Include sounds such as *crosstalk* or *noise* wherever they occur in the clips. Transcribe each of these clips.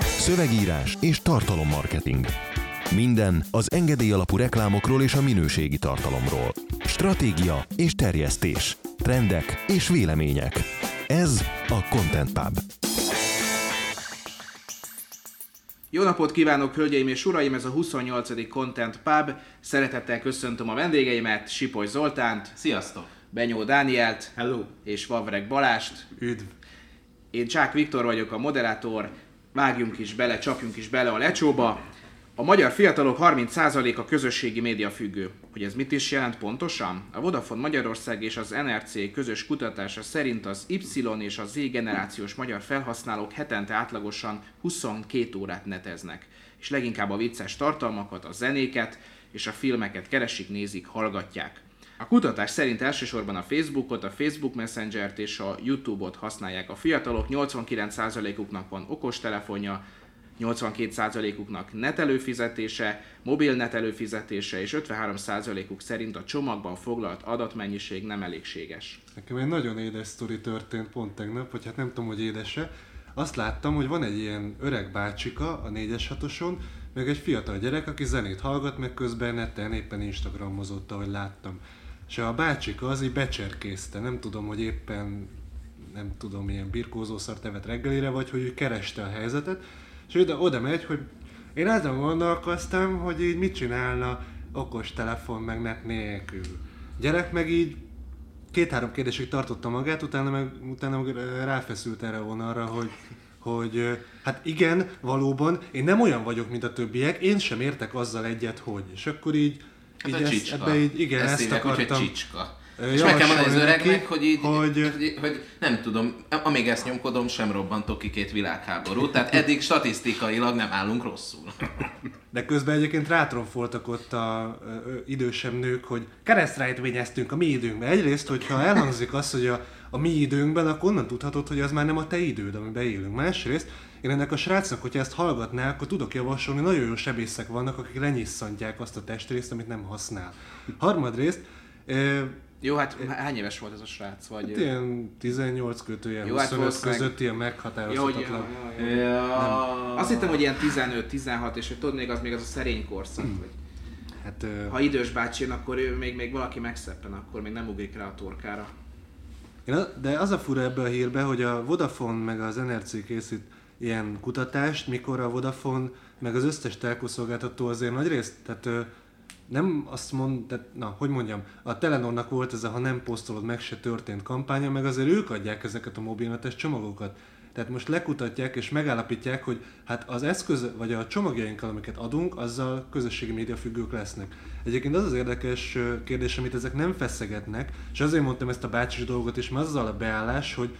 Szövegírás és tartalommarketing. Minden az engedély alapú reklámokról és a minőségi tartalomról. Stratégia és terjesztés. Trendek és vélemények. Ez a Content Pub. Jó napot kívánok, hölgyeim és uraim! Ez a 28. Content Pub. Szeretettel köszöntöm a vendégeimet, Sipoly Zoltánt. Sziasztok! Benyó Dánielt. Hello! És Vavreg Balást. Üdv! Én Csák Viktor vagyok, a moderátor. Vágjunk is bele, csapjunk is bele a lecsóba. A magyar fiatalok 30%-a közösségi média függő. Hogy ez mit is jelent pontosan? A Vodafone Magyarország és az NRC közös kutatása szerint az Y és a Z generációs magyar felhasználók hetente átlagosan 22 órát neteznek, és leginkább a vicces tartalmakat, a zenéket és a filmeket keresik, nézik, hallgatják. A kutatás szerint elsősorban a Facebookot, a Facebook Messenger-t és a YouTube-ot használják a fiatalok, 89%-uknak van okostelefonja, 82%-uknak net előfizetése, mobil net előfizetése, és 53%-uk szerint a csomagban foglalt adatmennyiség nem elégséges. Nekem egy nagyon édes sztori történt pont tegnap, vagy hát nem tudom, hogy édese. Azt láttam, hogy van egy ilyen öreg bácsika a 4-es hatoson, meg egy fiatal gyerek, aki zenét hallgat, meg közben neten éppen Instagramozott, ahogy láttam. És a bácsika az így becserkészte, nem tudom, hogy éppen nem tudom, milyen birkózószart evett reggelire, vagy hogy ő kereste a helyzetet, és oda, oda megy, hogy én azon gondolkoztam, hogy így mit csinálna okos telefon meg net nélkül. Gyerek meg így két-három kérdésig tartotta magát, utána meg, utána ráfeszült erre vonalra, hogy, hogy hát igen, valóban, én nem olyan vagyok, mint a többiek, én sem értek azzal egyet, hogy. És akkor így, Hát így a ezt, ebbe így, igen, Ezt ezt, hívják úgy, akartam. csicska. És meg kell mondani az öregnek, neki, hogy így, hogy, hogy, hogy nem tudom, amíg ezt nyomkodom, sem robbantok ki két világháború. Tehát eddig statisztikailag nem állunk rosszul. De közben egyébként rátromfoltak ott a ö, idősebb nők, hogy keresztrejtvényeztünk a mi időnkben. Egyrészt, hogyha elhangzik az, hogy a, a mi időnkben, akkor onnan tudhatod, hogy az már nem a te időd, amiben élünk. Másrészt, én ennek a srácnak, hogyha ezt hallgatná, akkor tudok javasolni, nagyon jó sebészek vannak, akik lenyisszantják azt a testrészt, amit nem használ. Harmadrészt, Jó, hát hány éves volt ez a srác? Vagy... hát ilyen 18 kötője, Jó, Jó, hát 25 valószínűleg- között ilyen meghatározhatatlan. ja, ja, ja. Ja. Azt hittem, hogy ilyen 15-16, és hogy tudod, még az még az a szerény korszak, hogy Hát, ö, ha idős bácsi jön, akkor ő még, még valaki megszeppen, akkor még nem ugrik rá a torkára. De az a fura ebbe a hírbe, hogy a Vodafone meg az NRC készít ilyen kutatást, mikor a Vodafone meg az összes telkoszolgáltató azért nagy részt, tehát nem azt mond, tehát, na, hogy mondjam, a Telenornak volt ez a ha nem posztolod meg se történt kampánya, meg azért ők adják ezeket a mobilnetes csomagokat. Tehát most lekutatják és megállapítják, hogy hát az eszköz, vagy a csomagjainkkal, amiket adunk, azzal közösségi média függők lesznek. Egyébként az az érdekes kérdés, amit ezek nem feszegetnek, és azért mondtam ezt a bácsis dolgot is, mert az az a beállás, hogy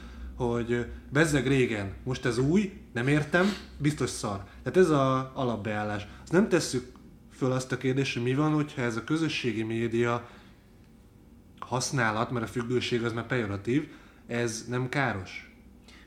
hogy bezzeg régen, most ez új, nem értem, biztos szar. Tehát ez a alapbeállás. Azt nem tesszük föl azt a kérdést, hogy mi van, hogyha ez a közösségi média használat, mert a függőség az már pejoratív, ez nem káros.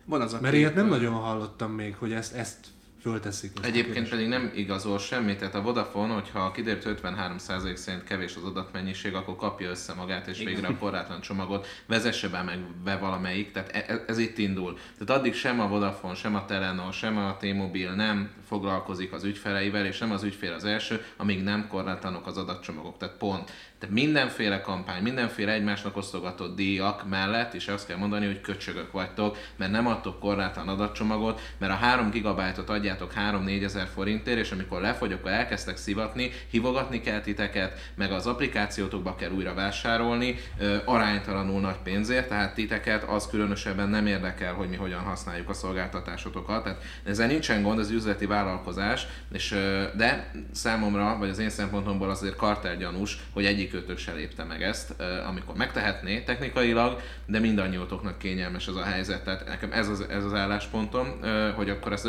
Van az a Mert ilyet nem nagyon hallottam még, hogy ezt, ezt fölteszik. Egyébként pedig nem igazol semmit, tehát a Vodafone, hogyha kiderült 53% szerint kevés az adatmennyiség, akkor kapja össze magát, és végre a korlátlan csomagot vezesse be meg be valamelyik, tehát e- e- ez itt indul. Tehát addig sem a Vodafone, sem a Telenor, sem a T-Mobile nem foglalkozik az ügyfeleivel, és nem az ügyfél az első, amíg nem korlátlanok az adatcsomagok. Tehát pont. Tehát mindenféle kampány, mindenféle egymásnak osztogatott díjak mellett, és azt kell mondani, hogy köcsögök vagytok, mert nem adtok korlátlan adatcsomagot, mert a 3 gigabájtot adjátok 3-4 ezer forintért, és amikor lefogy, akkor elkezdtek szivatni, hívogatni kell titeket, meg az applikációtokba kell újra vásárolni, ö, aránytalanul nagy pénzért, tehát titeket az különösebben nem érdekel, hogy mi hogyan használjuk a szolgáltatásotokat. Tehát ezzel nincsen gond, ez üzleti vállalkozás, és, de számomra, vagy az én szempontomból azért kartelgyanús, hogy egyikőtök se lépte meg ezt, amikor megtehetné technikailag, de mindannyiótoknak kényelmes ez a helyzet. Tehát nekem ez az, ez az álláspontom, hogy akkor ezt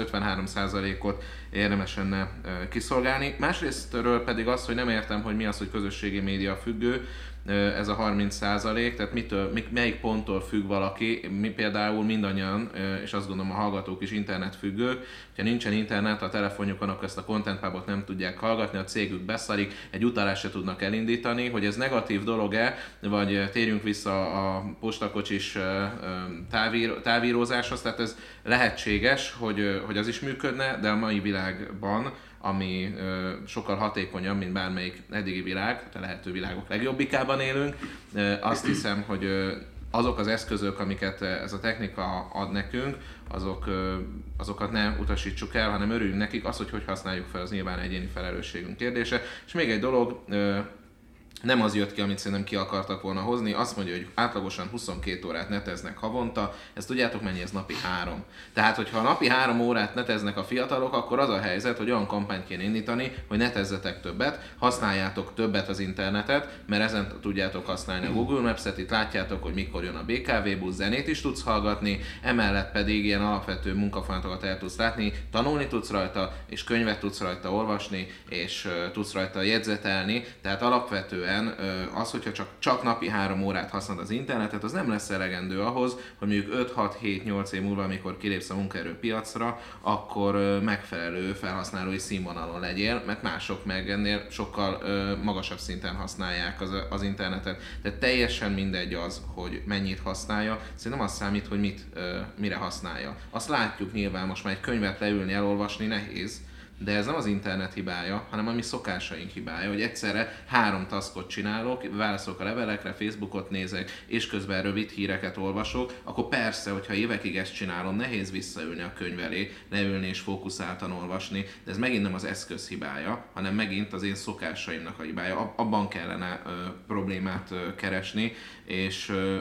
53%-ot érdemes lenne kiszolgálni. Másrésztről pedig az, hogy nem értem, hogy mi az, hogy közösségi média függő, ez a 30 százalék, tehát mitől, melyik ponttól függ valaki, mi például mindannyian, és azt gondolom a hallgatók is internet függők, ha nincsen internet a telefonjukon, akkor ezt a Content nem tudják hallgatni, a cégük beszarik, egy utalást se tudnak elindítani, hogy ez negatív dolog-e, vagy térjünk vissza a postakocsis távír, távírózáshoz, tehát ez lehetséges, hogy, hogy az is működne, de a mai világban ami ö, sokkal hatékonyabb, mint bármelyik eddigi világ, a lehető világok legjobbikában élünk. Ö, azt hiszem, hogy ö, azok az eszközök, amiket ez a technika ad nekünk, azok, azokat ne utasítsuk el, hanem örüljünk nekik. Az, hogy hogy használjuk fel, az nyilván egyéni felelősségünk kérdése. És még egy dolog, nem az jött ki, amit szerintem ki akartak volna hozni. Azt mondja, hogy átlagosan 22 órát neteznek havonta. Ezt tudjátok mennyi, ez napi 3. Tehát, hogyha napi 3 órát neteznek a fiatalok, akkor az a helyzet, hogy olyan kampányt kéne indítani, hogy netezzetek többet, használjátok többet az internetet, mert ezen tudjátok használni a Google Maps-et, itt látjátok, hogy mikor jön a BKV busz, zenét is tudsz hallgatni, emellett pedig ilyen alapvető munkafolyamatokat el tudsz látni, tanulni tudsz rajta, és könyvet tudsz rajta olvasni, és tudsz rajta jegyzetelni, tehát alapvetően alapvetően az, hogyha csak, csak napi három órát használod az internetet, az nem lesz elegendő ahhoz, hogy mondjuk 5-6-7-8 év múlva, amikor kilépsz a munkaerőpiacra, akkor megfelelő felhasználói színvonalon legyél, mert mások meg ennél sokkal magasabb szinten használják az, az internetet. Tehát teljesen mindegy az, hogy mennyit használja, szerintem az számít, hogy mit, mire használja. Azt látjuk nyilván most már egy könyvet leülni, elolvasni nehéz, de ez nem az internet hibája, hanem a mi szokásaink hibája, hogy egyszerre három taskot csinálok, válaszolok a levelekre, Facebookot nézek, és közben rövid híreket olvasok, akkor persze, hogyha évekig ezt csinálom, nehéz visszaülni a könyv elé, leülni és fókuszáltan olvasni, de ez megint nem az eszköz hibája, hanem megint az én szokásaimnak a hibája. Abban kellene ö, problémát ö, keresni, és ö,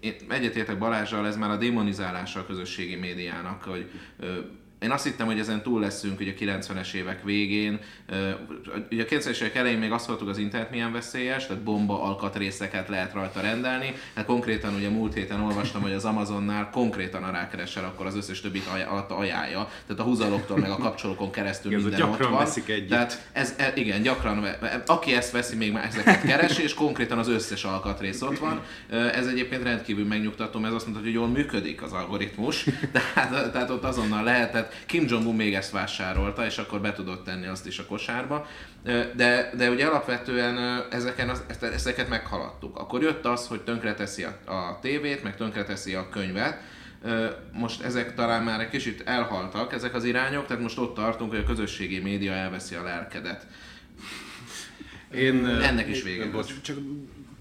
én egyetértek Balázsral, ez már a demonizálása a közösségi médiának, hogy ö, én azt hittem, hogy ezen túl leszünk ugye a 90-es évek végén. Ugye a 90-es évek elején még azt hallottuk, az internet milyen veszélyes, tehát bomba alkatrészeket lehet rajta rendelni. Hát konkrétan ugye múlt héten olvastam, hogy az Amazonnál konkrétan a rákeresel, akkor az összes többit alatt ajánlja. Tehát a húzaloktól meg a kapcsolókon keresztül igen, minden ott van. Veszik együtt. Tehát ez, e, igen, gyakran, aki ezt veszi, még már ezeket keres, és konkrétan az összes alkatrész ott van. Ez egyébként rendkívül megnyugtató, ez azt mondta, hogy jól működik az algoritmus, tehát, tehát ott azonnal lehetett Kim Jong-un még ezt vásárolta, és akkor be tudott tenni azt is a kosárba. De, de ugye alapvetően ezeken az, ezeket meghaladtuk. Akkor jött az, hogy tönkreteszi a, a tévét, meg tönkreteszi a könyvet, most ezek talán már egy kicsit elhaltak, ezek az irányok, tehát most ott tartunk, hogy a közösségi média elveszi a lelkedet. Én, Ennek is vége bocs. Csak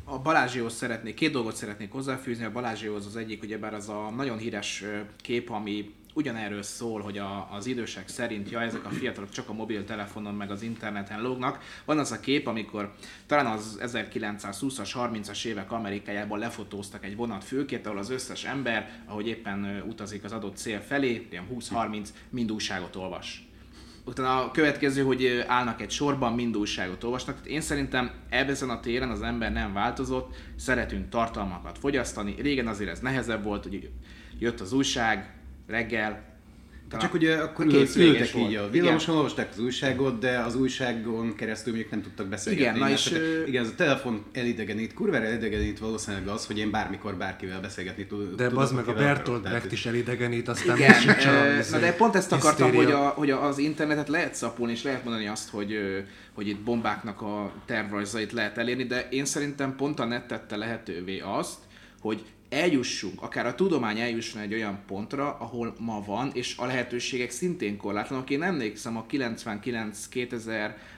a Balázsihoz szeretnék, két dolgot szeretnék hozzáfűzni. A Balázsihoz az egyik, ugyebár az a nagyon híres kép, ami ugyanerről szól, hogy a, az idősek szerint, ja, ezek a fiatalok csak a mobiltelefonon meg az interneten lógnak. Van az a kép, amikor talán az 1920-as, 30-as évek Amerikájában lefotóztak egy vonat fülkét, ahol az összes ember, ahogy éppen utazik az adott cél felé, ilyen 20-30, mind újságot olvas utána a következő, hogy állnak egy sorban, mind újságot olvasnak. Én szerintem ebben a téren az ember nem változott, szeretünk tartalmakat fogyasztani. Régen azért ez nehezebb volt, hogy jött az újság, reggel, csak ugye akkor ültek így a villamoson, olvasták az újságot, de az újságon keresztül még nem tudtak beszélgetni. Igen, na és, hát, igen, ez a telefon elidegenít, kurvára elidegenít valószínűleg az, hogy én bármikor bárkivel beszélgetni tud, De az meg a Bertolt Brecht is elidegenít, aztán igen, e, na de pont ezt akartam, hogy, a, hogy az internetet lehet szapulni, és lehet mondani azt, hogy, hogy itt bombáknak a tervrajzait lehet elérni, de én szerintem pont a net tette lehetővé azt, hogy eljussunk, akár a tudomány eljusson egy olyan pontra, ahol ma van, és a lehetőségek szintén korlátlanok. Én emlékszem a 99-2000,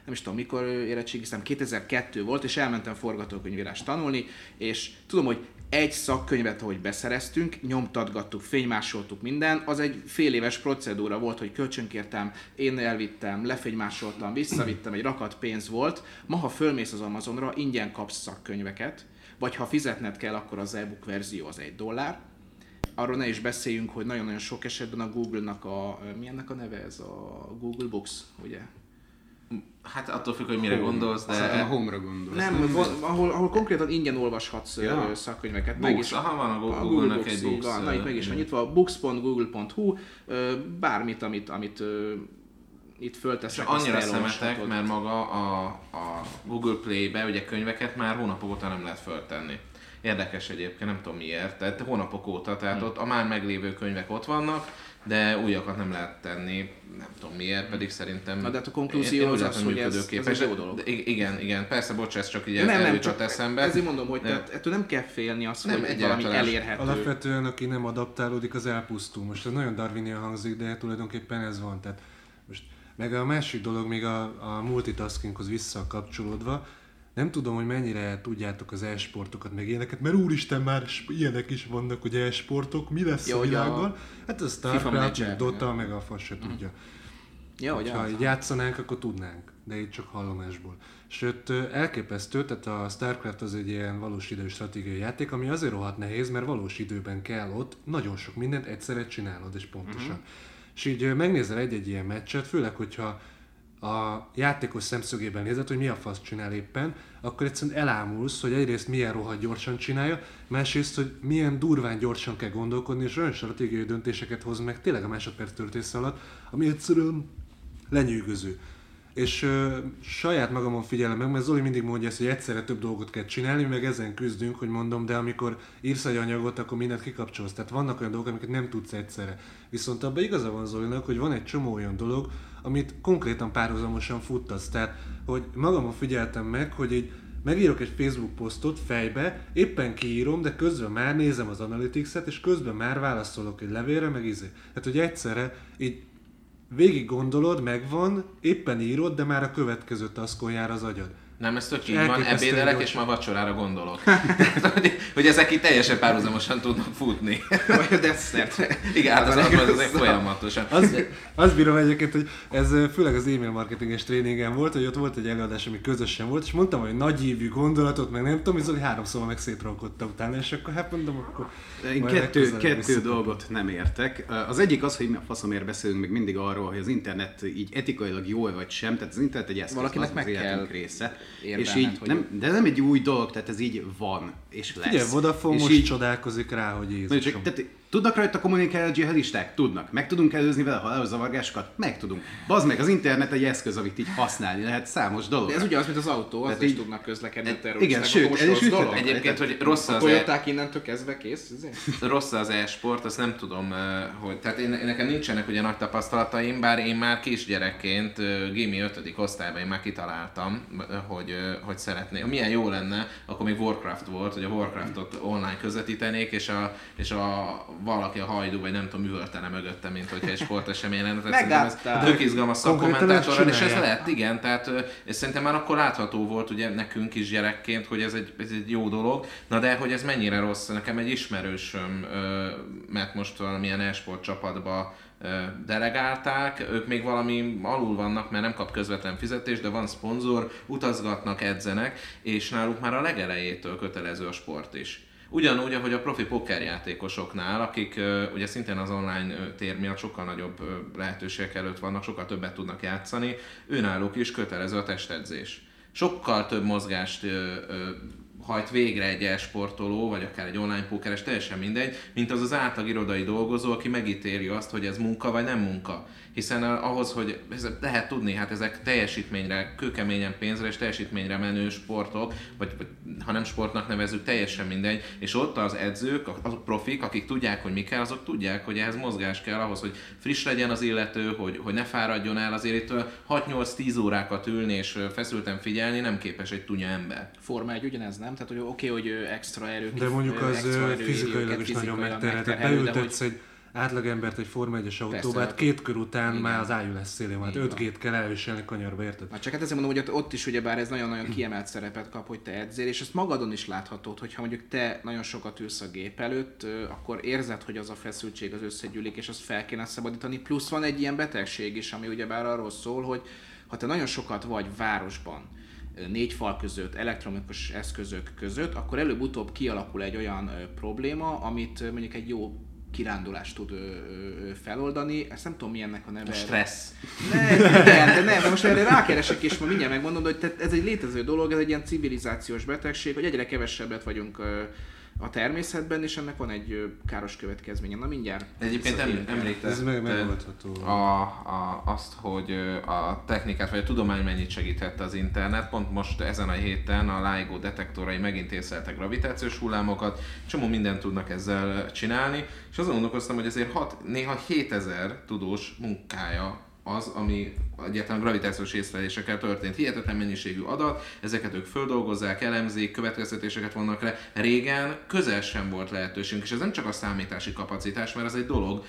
nem is tudom mikor érettségiztem, 2002 volt, és elmentem forgatókönyvírást tanulni, és tudom, hogy egy szakkönyvet, ahogy beszereztünk, nyomtatgattuk, fénymásoltuk minden, az egy fél éves procedúra volt, hogy kölcsönkértem, én elvittem, lefénymásoltam, visszavittem, egy rakat pénz volt. Ma, ha fölmész az Amazonra, ingyen kapsz szakkönyveket, vagy ha fizetned kell, akkor az e-book verzió az egy dollár. Arról ne is beszéljünk, hogy nagyon-nagyon sok esetben a Google-nak a, milyennek a neve ez a Google Books, ugye? Hát attól függ, hogy mire home. gondolsz, de... Szerintem a home-ra gondolsz. Nem, *laughs* nem ahol, ahol konkrétan ingyen olvashatsz ja. szakkönyveket. Books, meg is, aha, van a Google, Google-nek egy Books. Van, na, itt meg is van nyitva, books.google.hu, bármit, amit, amit itt fölteszek Annyira szemetek, mert maga a, a Google Play-be ugye könyveket már hónapok óta nem lehet föltenni. Érdekes egyébként, nem tudom miért, tehát hónapok óta, tehát hmm. ott a már meglévő könyvek ott vannak, de újakat nem lehet tenni, nem tudom miért, pedig szerintem... Na de hát a konklúzió az az, hogy ez, ez egy jó dolog. De, igen, igen, persze, bocs, ez csak így nem, nem, csak eszembe. Ezért mondom, hogy tehát, ettől nem kell félni azt, nem, hogy valami elérhető. Alapvetően, aki nem adaptálódik, az elpusztul. Most ez nagyon darwinia hangzik, de tulajdonképpen ez van. Tehát meg a másik dolog, még a, a multitaskinghoz visszakapcsolódva, nem tudom, hogy mennyire tudjátok az e-sportokat, meg ilyeneket, mert úristen, már ilyenek is vannak, hogy e-sportok, mi lesz Jó, a világban? A hát a Starcraft, meg Dota, meg a fasz se mm. tudja. Jó, hogy ha játszanánk, akkor tudnánk, de itt csak hallomásból. Sőt, elképesztő, tehát a StarCraft az egy ilyen valós idő stratégiai játék, ami azért rohadt nehéz, mert valós időben kell ott nagyon sok mindent egyszerre csinálod, és pontosan. Uh-huh. És így megnézel egy-egy ilyen meccset, főleg, hogyha a játékos szemszögében nézed, hogy mi a fasz csinál éppen, akkor egyszerűen elámulsz, hogy egyrészt milyen rohadt gyorsan csinálja, másrészt, hogy milyen durván gyorsan kell gondolkodni, és olyan stratégiai döntéseket hoz meg tényleg a másodperc töltése alatt, ami egyszerűen lenyűgöző. És ö, saját magamon figyelem meg, mert Zoli mindig mondja ezt, hogy egyszerre több dolgot kell csinálni, meg ezen küzdünk, hogy mondom, de amikor írsz egy anyagot, akkor mindent kikapcsolsz. Tehát vannak olyan dolgok, amiket nem tudsz egyszerre. Viszont abban igaza van Zolinak, hogy van egy csomó olyan dolog, amit konkrétan párhuzamosan futtasz. Tehát, hogy magamon figyeltem meg, hogy egy megírok egy Facebook posztot fejbe, éppen kiírom, de közben már nézem az Analytics-et, és közben már válaszolok egy levélre, meg izé. Tehát, hogy egyszerre így végig gondolod, megvan, éppen írod, de már a következő taskon jár az agyad. Nem, ez tök így van, ebédelek és ma vacsorára gondolok. *laughs* hogy, hogy ezek itt teljesen párhuzamosan tudnak futni. *laughs* Vagy a desszert. Igen, hát az, az, az, az folyamatosan. Az, azt bírom egyébként, hogy ez főleg az e-mail marketinges tréningen volt, hogy ott volt egy előadás, ami közösen volt, és mondtam, hogy nagy ívű gondolatot, meg nem tudom, hogy három szóval meg szétrolkodta utána, és akkor hát mondom, akkor... Én kettő, kettő dolgot nem értek. Az egyik az, hogy mi a faszomért beszélünk még mindig arról, hogy az internet így etikailag jó vagy sem, tehát az internet egy eszköz, Valakinek meg kell része és így, hogy... nem, de nem egy új dolog, tehát ez így van, és lesz. Figyelj, Vodafone és most így... csodálkozik rá, hogy Jézusom. Tehát Tudnak rajta kommunikálni a dzsihadisták? Tudnak. Meg tudunk előzni vele halálzavargásokat? Meg tudunk. Bazd meg, az internet egy eszköz, amit így használni lehet számos dolog. De ez ugye az, mint az autó, az is tudnak közlekedni a terroristák. Igen, sőt, ez is dolog. Egyébként, hogy rossz az... A innentől kezdve kész? Rossz az e-sport, azt nem tudom, hogy... Tehát én, nekem nincsenek ugye nagy tapasztalataim, bár én már kisgyerekként, Gimi 5. osztályban én már kitaláltam, hogy, hogy szeretném. Milyen jó lenne, akkor még Warcraft volt, hogy a Warcraftot online közvetítenék, és a, és a valaki a hajdú, vagy nem tudom, üvöltene mögötte, mint hogyha egy sportesemény lenne. Tehát ez tök izgalmas szakkommentátorral, és ez lehet, igen, tehát és szerintem már akkor látható volt ugye nekünk is gyerekként, hogy ez egy, ez egy jó dolog, na de hogy ez mennyire rossz, nekem egy ismerősöm, mert most valamilyen e-sport csapatba delegálták, ők még valami alul vannak, mert nem kap közvetlen fizetést, de van szponzor, utazgatnak, edzenek, és náluk már a legelejétől kötelező a sport is. Ugyanúgy, ahogy a profi pokerjátékosoknál, akik ugye szintén az online tér miatt sokkal nagyobb lehetőségek előtt vannak, sokkal többet tudnak játszani, őnáluk is kötelező a testedzés. Sokkal több mozgást hajt végre egy esportoló, vagy akár egy online pókeres, teljesen mindegy, mint az az átlag irodai dolgozó, aki megítéli azt, hogy ez munka vagy nem munka hiszen ahhoz, hogy ez lehet tudni, hát ezek teljesítményre, kőkeményen pénzre és teljesítményre menő sportok, vagy, vagy ha nem sportnak nevezük, teljesen mindegy, és ott az edzők, a profik, akik tudják, hogy mi kell, azok tudják, hogy ehhez mozgás kell ahhoz, hogy friss legyen az illető, hogy, hogy ne fáradjon el, azért itt 6-8-10 órákat ülni és feszülten figyelni nem képes egy tunya ember. Forma egy ugyanez, nem? Tehát, hogy oké, okay, hogy extra erők. De mondjuk az fizikailag is nagyon megterhelhető. Beültetsz egy átlagembert egy Forma 1-es autóba, hát két kör után Igen. már az ájú lesz szélén van. Hát 5 g kell elviselni kanyarba, érted? Hát csak hát ezért mondom, hogy ott is ugyebár ez nagyon-nagyon kiemelt szerepet kap, hogy te edzél, és ezt magadon is láthatod, hogyha mondjuk te nagyon sokat ülsz a gép előtt, akkor érzed, hogy az a feszültség az összegyűlik, és azt fel kéne szabadítani. Plusz van egy ilyen betegség is, ami ugyebár arról szól, hogy ha te nagyon sokat vagy városban, négy fal között, elektronikus eszközök között, akkor előbb-utóbb kialakul egy olyan probléma, amit mondjuk egy jó kirándulást tud ö, ö, feloldani. Ezt nem tudom, milyennek a neve. A stressz. Ne, igen, de nem, most erre rákeresek és ma mindjárt megmondom, hogy ez egy létező dolog, ez egy ilyen civilizációs betegség, hogy egyre kevesebbet vagyunk ö, a természetben, és ennek van egy káros következménye. Na mindjárt. Egyébként em, említett Ez meg megoldható. a, a, azt, hogy a technikát vagy a tudomány mennyit segítette az internet. Pont most ezen a héten a LIGO detektorai megint észleltek gravitációs hullámokat, csomó mindent tudnak ezzel csinálni, és azon gondolkoztam, hogy ezért hat, néha 7000 tudós munkája az, ami egyáltalán gravitációs észlelésekkel történt. Hihetetlen mennyiségű adat, ezeket ők földolgozzák, elemzik, következtetéseket vannak le. Régen közel sem volt lehetőségünk, és ez nem csak a számítási kapacitás, mert ez egy dolog,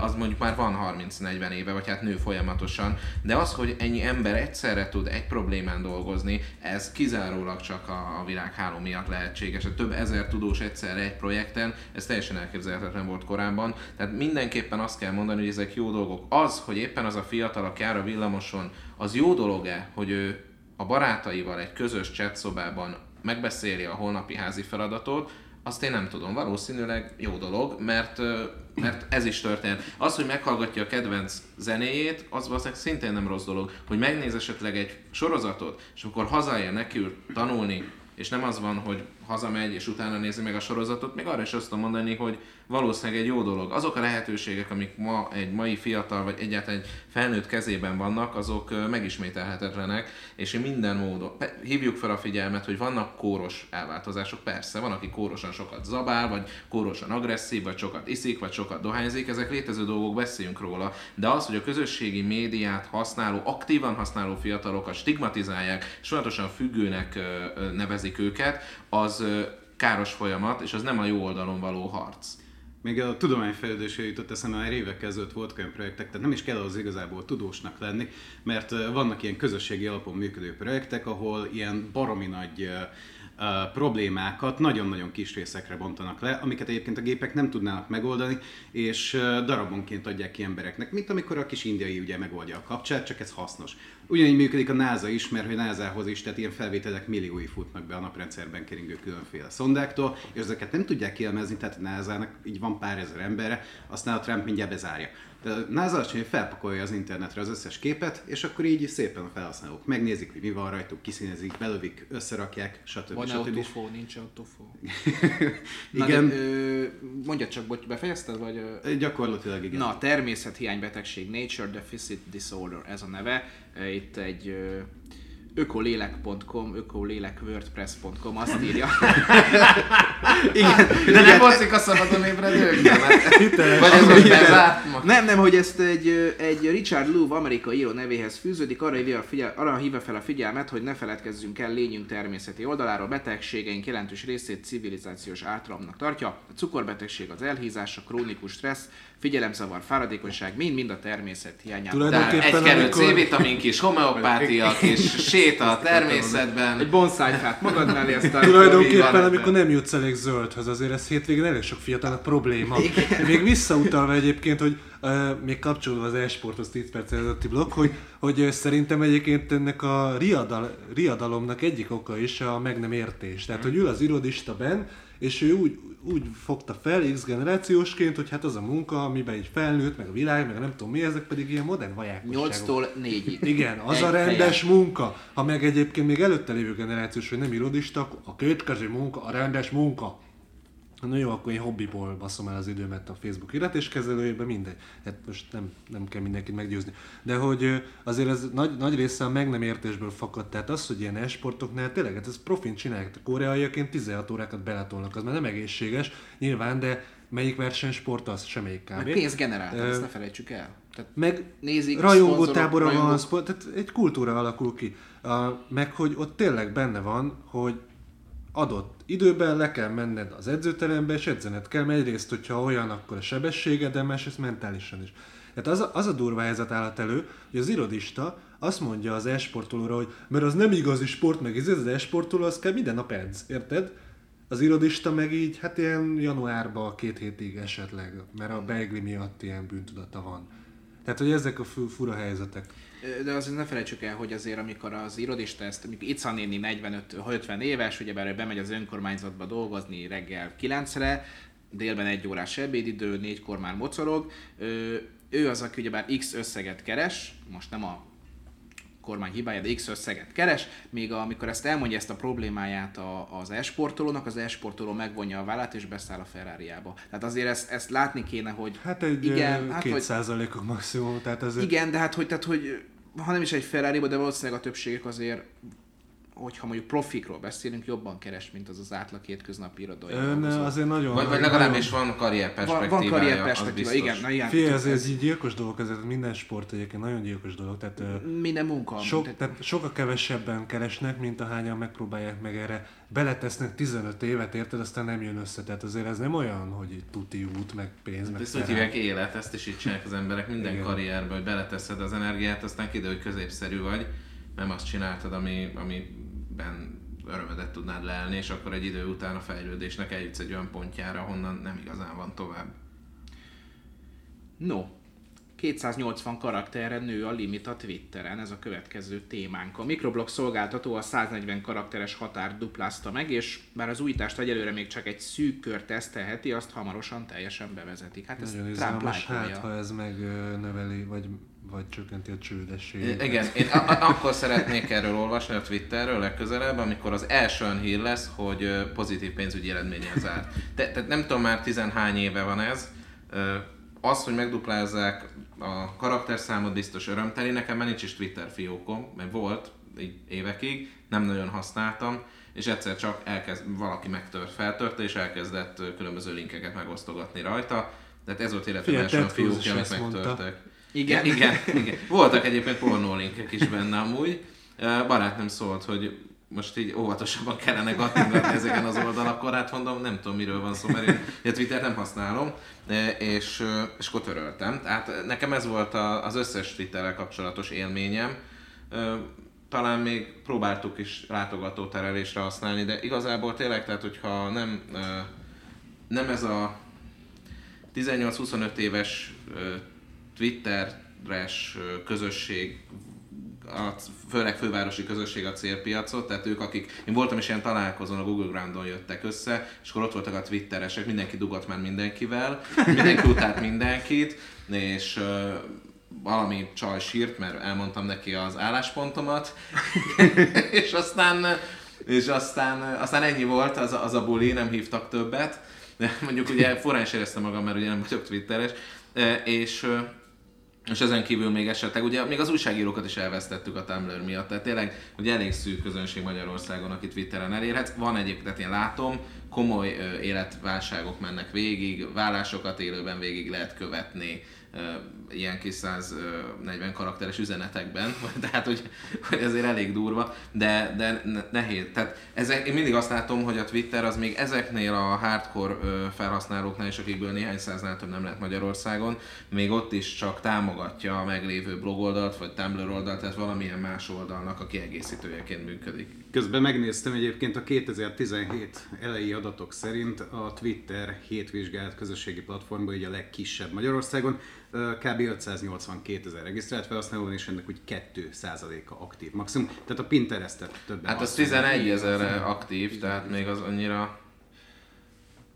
az mondjuk már van 30-40 éve, vagy hát nő folyamatosan, de az, hogy ennyi ember egyszerre tud egy problémán dolgozni, ez kizárólag csak a, a világháló miatt lehetséges. A több ezer tudós egyszerre egy projekten, ez teljesen elképzelhetetlen volt korábban. Tehát mindenképpen azt kell mondani, hogy ezek jó dolgok. Az, hogy éppen az a fiatal, aki jár a villamoson, az jó dolog-e, hogy ő a barátaival egy közös chat szobában megbeszéli a holnapi házi feladatot, azt én nem tudom. Valószínűleg jó dolog, mert, mert ez is történt. Az, hogy meghallgatja a kedvenc zenéjét, az valószínűleg szintén nem rossz dolog. Hogy megnéz esetleg egy sorozatot, és akkor hazaér neki tanulni, és nem az van, hogy hazamegy, és utána nézi meg a sorozatot, még arra is azt tudom mondani, hogy valószínűleg egy jó dolog. Azok a lehetőségek, amik ma egy mai fiatal, vagy egyáltalán egy felnőtt kezében vannak, azok megismételhetetlenek, és minden módon hívjuk fel a figyelmet, hogy vannak kóros elváltozások, persze, van, aki kórosan sokat zabál, vagy kórosan agresszív, vagy sokat iszik, vagy sokat dohányzik, ezek létező dolgok, beszéljünk róla, de az, hogy a közösségi médiát használó, aktívan használó fiatalokat stigmatizálják, és folyamatosan függőnek nevezik őket, az káros folyamat, és az nem a jó oldalon való harc. Még a tudományfejlődésre jutott eszembe, már évekkel ezelőtt volt olyan projektek, tehát nem is kell az igazából tudósnak lenni, mert vannak ilyen közösségi alapon működő projektek, ahol ilyen baromi nagy problémákat nagyon-nagyon kis részekre bontanak le, amiket egyébként a gépek nem tudnának megoldani, és darabonként adják ki embereknek, mint amikor a kis indiai ugye megoldja a kapcsát, csak ez hasznos. Ugyanígy működik a NASA is, mert hogy NASA-hoz is, tehát ilyen felvételek milliói futnak be a naprendszerben keringő különféle szondáktól, és ezeket nem tudják kielmezni, tehát a NASA-nak így van pár ezer embere, aztán a Trump mindjárt bezárja. De a NASA azt hogy felpakolja az internetre az összes képet, és akkor így szépen a felhasználók megnézik, hogy mi van rajtuk, kiszínezik, belövik, összerakják, stb. Van-e stb. autofó, nincs autofó? *laughs* igen. Na, de, ö, mondjad csak, bocs, befejezted, vagy? Ö... Gyakorlatilag igen. Na, természethiánybetegség, Nature Deficit Disorder, ez a neve. Itt egy ö, ökolélek.com, ökolélekWordPress.com azt *laughs* írja. igen, de nem voltak a szabadon ébredők? Vagy ez most Nem, nem, hogy ezt egy, egy Richard Louv amerikai író nevéhez fűződik, arra hívja, figyel, arra hívja fel a figyelmet, hogy ne feledkezzünk el lényünk természeti oldaláról, betegségeink jelentős részét civilizációs átramnak tartja. A cukorbetegség, az elhízás, a krónikus stressz, figyelemzavar, fáradékonyság, mind-mind a természet hiányában. Egy kerül C-vitamin kis homeopátia, kis séta a természetben. Egy bonsai-fát magad mellé, *laughs* aztán... Tulajdonképpen, amikor nem jutsz elég zöldhöz, azért ez hétvégén elég sok fiatal probléma. Igen. Még visszautalva egyébként, hogy uh, még kapcsolódva az e-sporthoz 10 perc előtti blokk, hogy, hogy szerintem egyébként ennek a riadal, riadalomnak egyik oka is a meg nem értés. Tehát, hogy ül az irodista benn, és ő úgy, úgy fogta fel X generációsként, hogy hát az a munka, amiben így felnőtt, meg a világ, meg nem tudom mi, ezek pedig ilyen modern vajákosságok. 8-tól 4-ig. Igen, az Egy a rendes helyen. munka. Ha meg egyébként még előtte lévő generációs, hogy nem irodista, a következő munka, a rendes munka. Na jó, akkor én hobbiból baszom el az időmet a Facebook iratészkezelőjében, mindegy. Hát most nem, nem kell mindenkit meggyőzni. De hogy azért ez nagy, nagy része a meg nem értésből fakad. Tehát az, hogy ilyen esportoknál tényleg, hát ez profin csinálják. A koreaiaként 16 órákat beletolnak, az már nem egészséges, nyilván, de melyik versenysport az, semmelyik kb. Meg pénzgenerálta, ezt ne felejtsük el. Tehát meg nézik, rajongó tábora van, tehát egy kultúra alakul ki. Uh, meg hogy ott tényleg benne van, hogy adott időben le kell menned az edzőterembe, és edzened kell, mert egyrészt, hogyha olyan, akkor a sebességed, de másrészt mentálisan is. Tehát az a, az a durva helyzet állat elő, hogy az irodista azt mondja az esportolóra, hogy mert az nem igazi sport, meg ez az esportoló, az kell minden nap edz, érted? Az irodista meg így, hát ilyen januárban két hétig esetleg, mert a beigli miatt ilyen bűntudata van. Tehát, hogy ezek a fura helyzetek. De azért ne felejtsük el, hogy azért amikor az irodista ezt, amikor Ica néni 45-50 éves, ugye bár bemegy az önkormányzatba dolgozni reggel 9-re, délben egy órás ebédidő, négykor már mocorog, ő az, aki ugyebár X összeget keres, most nem a kormány hibája, de X összeget keres, még amikor ezt elmondja ezt a problémáját a, az esportolónak, az esportoló megvonja a vállát és beszáll a Ferrari-ába. Tehát azért ezt, ezt látni kéne, hogy Hát egy igen, hát, két százalékok maximum, tehát azért igen, de hát hogy, tehát, hogy ha nem is egy ferrari de valószínűleg a többségek azért hogyha mondjuk profikról beszélünk, jobban keres, mint az az átlag hétköznapi irodai. Ön dolgozó. azért nagyon... Vagy, vagy nagyon- legalábbis van karrier perspektívája, van karrier az perspektíva, igen, na igen. Figyelj, ez, ez így gyilkos dolog, ez minden sport egyébként nagyon gyilkos dolog, tehát ö, minden munka. sok, tehát, tehát sokkal kevesebben keresnek, mint ahányan megpróbálják meg erre. Beletesznek 15 évet, érted, aztán nem jön össze. Tehát azért ez nem olyan, hogy tuti út, meg pénz, meg Ezt úgy hívják élet, ezt is így csinálják az emberek minden Igen. karrierbe, hogy beleteszed az energiát, aztán kiderül, hogy középszerű vagy, nem azt csináltad, ami, amiben örömedet tudnád lelni, és akkor egy idő után a fejlődésnek eljutsz egy olyan pontjára, honnan nem igazán van tovább. No, 280 karakterre nő a limit a Twitteren, ez a következő témánk. A Microblog szolgáltató a 140 karakteres határ duplázta meg, és bár az újítást egyelőre még csak egy szűk kör tesztelheti, azt hamarosan teljesen bevezetik. Hát ez Nagyon Trump hát ha ez megnöveli, vagy, vagy csökkenti a csődességet. Igen, én a- akkor szeretnék erről olvasni a Twitterről legközelebb, amikor az első olyan hír lesz, hogy pozitív pénzügyi eredménye zárt. Te, tehát nem tudom már tizenhány éve van ez. Az, hogy megduplázzák a karakterszámot biztos örömteli, nekem már nincs is Twitter fiókom, mert volt így évekig, nem nagyon használtam, és egyszer csak elkezd, valaki megtört, feltörte, és elkezdett különböző linkeket megosztogatni rajta. Tehát ez volt életem első a fiókja, amit ezt mondta. Igen. igen, igen. Voltak egyébként pornólinkek is benne amúgy. Barátnőm szólt, hogy most így óvatosabban kellene kattingatni ezeken az oldalakon, hát mondom, nem tudom miről van szó, mert én a Twitter nem használom, és, és akkor töröltem. Tehát nekem ez volt az összes Twitterrel kapcsolatos élményem. Talán még próbáltuk is látogatóterelésre használni, de igazából tényleg, tehát hogyha nem, nem ez a 18-25 éves Twitteres közösség, a, főleg fővárosi közösség a célpiacot, tehát ők, akik, én voltam is ilyen találkozón, a Google Groundon jöttek össze, és akkor ott voltak a twitteresek, mindenki dugott már mindenkivel, *laughs* mindenki utált mindenkit, és valami csaj sírt, mert elmondtam neki az álláspontomat, *laughs* és aztán, és aztán, aztán ennyi volt, az, az a buli, nem hívtak többet, de mondjuk ugye forrán is éreztem magam, mert ugye nem vagyok twitteres, és, és ezen kívül még esetleg, ugye még az újságírókat is elvesztettük a Tumblr miatt, tehát tényleg ugye elég szűk közönség Magyarországon, aki Twitteren elérhet. Van egyébként, tehát én látom, komoly életválságok mennek végig, vállásokat élőben végig lehet követni, ilyen kis 140 karakteres üzenetekben, *laughs* tehát hogy, hogy ezért elég durva, de, de ne- nehéz. Tehát ezek, én mindig azt látom, hogy a Twitter az még ezeknél a hardcore felhasználóknál is, akikből néhány száznál több nem lehet Magyarországon, még ott is csak támogatja a meglévő blogoldalt, vagy Tumblr oldalt, tehát valamilyen más oldalnak a kiegészítőjeként működik. Közben megnéztem egyébként a 2017 elejé adatok szerint a Twitter hétvizsgált közösségi platformban ugye a legkisebb Magyarországon, ö, kb. 582 ezer regisztrált felhasználó és ennek úgy 2% a aktív maximum. Tehát a Pinterestet többen Hát az használják. 11 ezerre aktív, tehát még az annyira...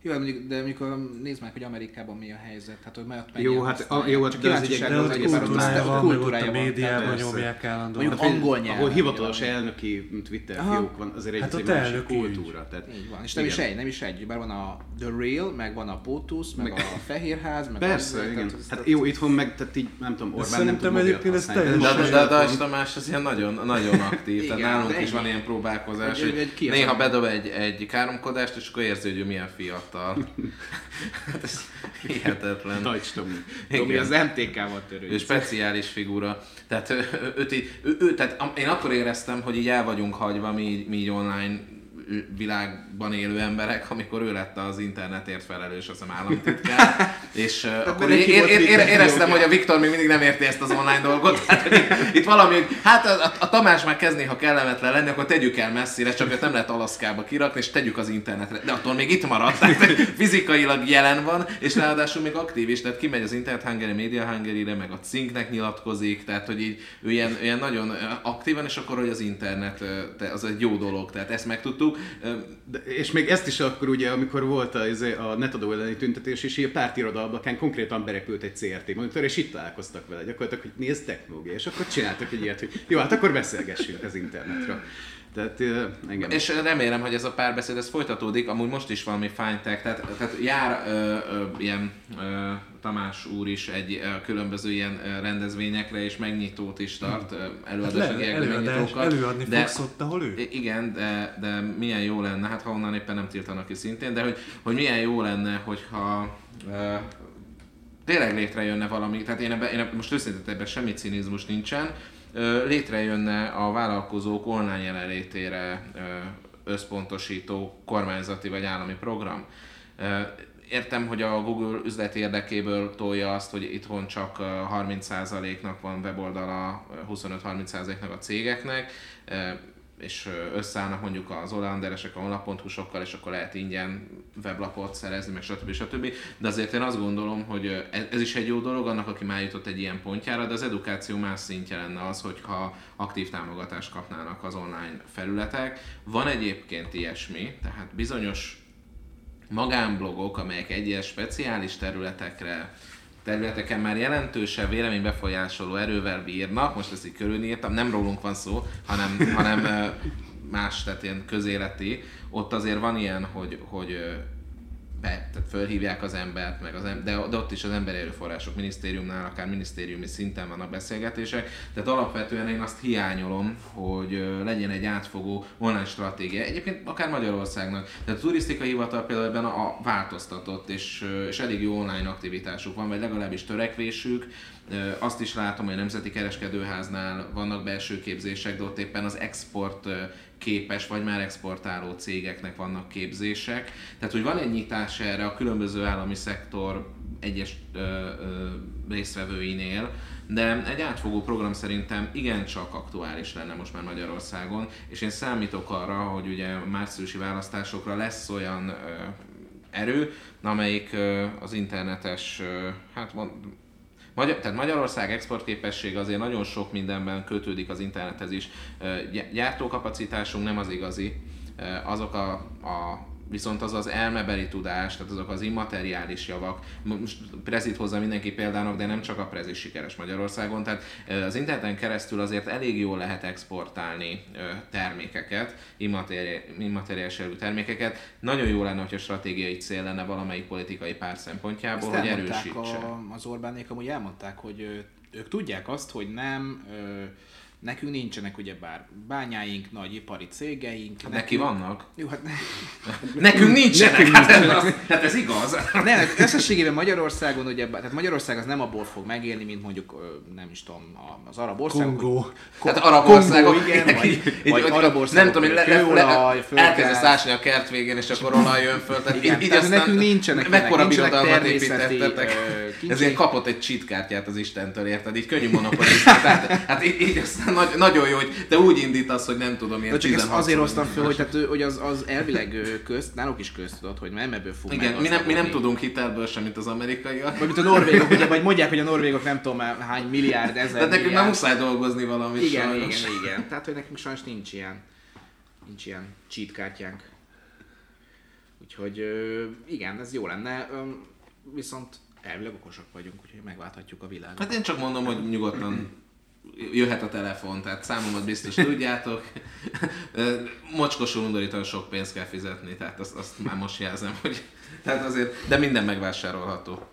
Jó, de mondjuk, de amikor nézd meg, hogy Amerikában mi a helyzet, hát hogy mert Jó, hát a- jó, Csak de az egy- ott kultúrája ott van, meg ott a médiában nyomják állandóan. Mondjuk Hát, angol nyelven. Ahol hivatalos elnöki Twitter Aha. fiók van, azért egy, Hát ott egy másik kultúra. Tehát, Így van, és nem is egy, nem is egy, bár van a The Real, meg van a POTUS, meg, Meg- a Fehérház, meg Persze, az, igen. Hát jó, itthon meg, tehát így, nem tudom, Orbán nem szerintem tud mobilt használni. teljesen- De, Dajs Tamás az ilyen nagyon, nagyon aktív, tehát nálunk is van ilyen próbálkozás, Hogy- néha bedob egy, egy káromkodást, és akkor érzi, hogy milyen fiatal. *laughs* hát ez hihetetlen. Dajcs Tomi. Tomi az MTK-val törő. Ő speciális figura. Tehát, ő, ő, ő, ő, tehát én akkor éreztem, hogy így el vagyunk hagyva mi, mi így online világban élő emberek, amikor ő lett az internetért felelős, azt hiszem államtitkár, *laughs* és uh, akkor volt én, én, Twitter éreztem, hogy a Viktor még mindig nem érti ezt az online dolgot, tehát hogy itt, itt valami, hogy hát a, a, Tamás már kezd néha kellemetlen lenni, akkor tegyük el messzire, csak őt nem lehet Alaszkába kirakni, és tegyük az internetre. De attól még itt marad, tehát hogy fizikailag jelen van, és ráadásul még aktív is, tehát kimegy az Internet Hungary, Media Hungary-re, meg a cinknek nyilatkozik, tehát hogy így ő ilyen, ilyen nagyon aktívan, és akkor, hogy az internet az egy jó dolog, tehát ezt megtudtuk. És még ezt is akkor ugye, amikor volt a, izé, a netadó elleni tüntetés, és így a pártirodalmakán konkrétan berepült egy CRT monitor, és itt találkoztak vele gyakorlatilag, hogy mi ez technológia, és akkor csináltak egy ilyet, hogy jó, hát akkor beszélgessünk az internetről. Tehát engem... És remélem, hogy ez a párbeszéd ez folytatódik, amúgy most is valami fine tech, tehát, tehát jár ö, ö, ilyen ö, Tamás úr is egy ö, különböző ilyen ö, rendezvényekre, és megnyitót is tart, ö, előadási Le, előadás, előadni de, fogsz ott, ahol ő? Igen, de, de milyen jó lenne, hát ha onnan éppen nem tiltanak ki szintén, de hogy, hogy milyen jó lenne, hogyha ö, tényleg létrejönne valami, tehát én, ebbe, én most őszintén ebben semmi cinizmus nincsen, létrejönne a vállalkozók online jelenlétére összpontosító kormányzati vagy állami program. Értem, hogy a Google üzleti érdekéből tolja azt, hogy itthon csak 30%-nak van weboldala, 25-30%-nak a cégeknek, és összeállnak mondjuk az Olanderesek a honlap.hu sokkal, és akkor lehet ingyen weblapot szerezni, meg stb. stb. De azért én azt gondolom, hogy e-, ez is egy jó dolog annak, aki már jutott egy ilyen pontjára, de az edukáció más szintje lenne az, hogyha aktív támogatást kapnának az online felületek. Van egyébként ilyesmi, tehát bizonyos magánblogok, amelyek egyes speciális területekre területeken már jelentősebb véleménybefolyásoló erővel bírnak, most ezt így körülírtam, nem rólunk van szó, hanem, hanem más, tehát ilyen közéleti, ott azért van ilyen, hogy, hogy be, tehát fölhívják az embert, meg az em- de, de ott is az emberi erőforrások minisztériumnál, akár minisztériumi szinten vannak beszélgetések, tehát alapvetően én azt hiányolom, hogy legyen egy átfogó online stratégia. Egyébként akár Magyarországnak. Tehát a turisztikai hivatal például ebben a, változtatott, és, és elég jó online aktivitásuk van, vagy legalábbis törekvésük. Azt is látom, hogy a Nemzeti Kereskedőháznál vannak belső képzések, de ott éppen az export képes, vagy már exportáló cégeknek vannak képzések. Tehát, hogy van egy nyitás erre a különböző állami szektor egyes ö, ö, résztvevőinél, de egy átfogó program szerintem igencsak aktuális lenne most már Magyarországon, és én számítok arra, hogy ugye márciusi választásokra lesz olyan ö, erő, amelyik ö, az internetes, ö, hát Magyar, tehát Magyarország exportképesség azért nagyon sok mindenben kötődik az internethez is. Gyártókapacitásunk nem az igazi, azok a, a viszont az az elmebeli tudás, tehát azok az immateriális javak, most prezit hozza mindenki példának, de nem csak a prezis sikeres Magyarországon, tehát az interneten keresztül azért elég jól lehet exportálni termékeket, immateriális termékeket. Nagyon jó lenne, hogyha stratégiai cél lenne valamelyik politikai párt szempontjából, Ezt hogy erősítse. A, az Orbánék amúgy elmondták, hogy ők tudják azt, hogy nem Nekünk nincsenek ugye bár bányáink, nagy ipari cégeink. Hát neki vannak? Jó, hát ne... *laughs* nekünk nincsenek, nekünk hát, ez, az, hát ez igaz. Nem, hát összességében Magyarországon ugye, tehát Magyarország az nem abból fog megélni, mint mondjuk, nem is tudom, az arab országok. Kongó. Hát arab országok. igen, vagy, vagy arab országok. Nem tudom, hogy le, le, le, elkezdesz ásni a kert végén, és akkor olaj jön föl. Tehát igen, így, tehát nekünk nincsenek mekkora birodalmat építettetek. Ezért kapott egy cheat kártyát az Istentől, érted? Így könnyű monopolizmus. Hát így aztán nagy, nagyon jó, hogy te úgy indítasz, hogy nem tudom, ilyen csak ezt azért hoztam föl, hogy, tehát, hogy az, az elvileg közt, náluk is közt tudod, hogy nem ebből fog Igen, mi nem, mi nem tudunk hitelből sem, mint az amerikaiak. Vagy mint a norvégok, ugye, vagy mondják, hogy a norvégok nem tudom már hány milliárd, ezer Tehát nekünk nem muszáj dolgozni valamit Igen, sajnos. igen, igen. Tehát, hogy nekünk sajnos nincs ilyen, nincs ilyen cheat kártyánk. Úgyhogy igen, ez jó lenne. Viszont elvileg okosak vagyunk, úgyhogy megválthatjuk a világot. Hát én csak mondom, hogy nyugodtan jöhet a telefon, tehát számomat biztos tudjátok. Mocskosul undorítóan sok pénzt kell fizetni, tehát azt, azt már most jelzem, hogy tehát azért, de minden megvásárolható.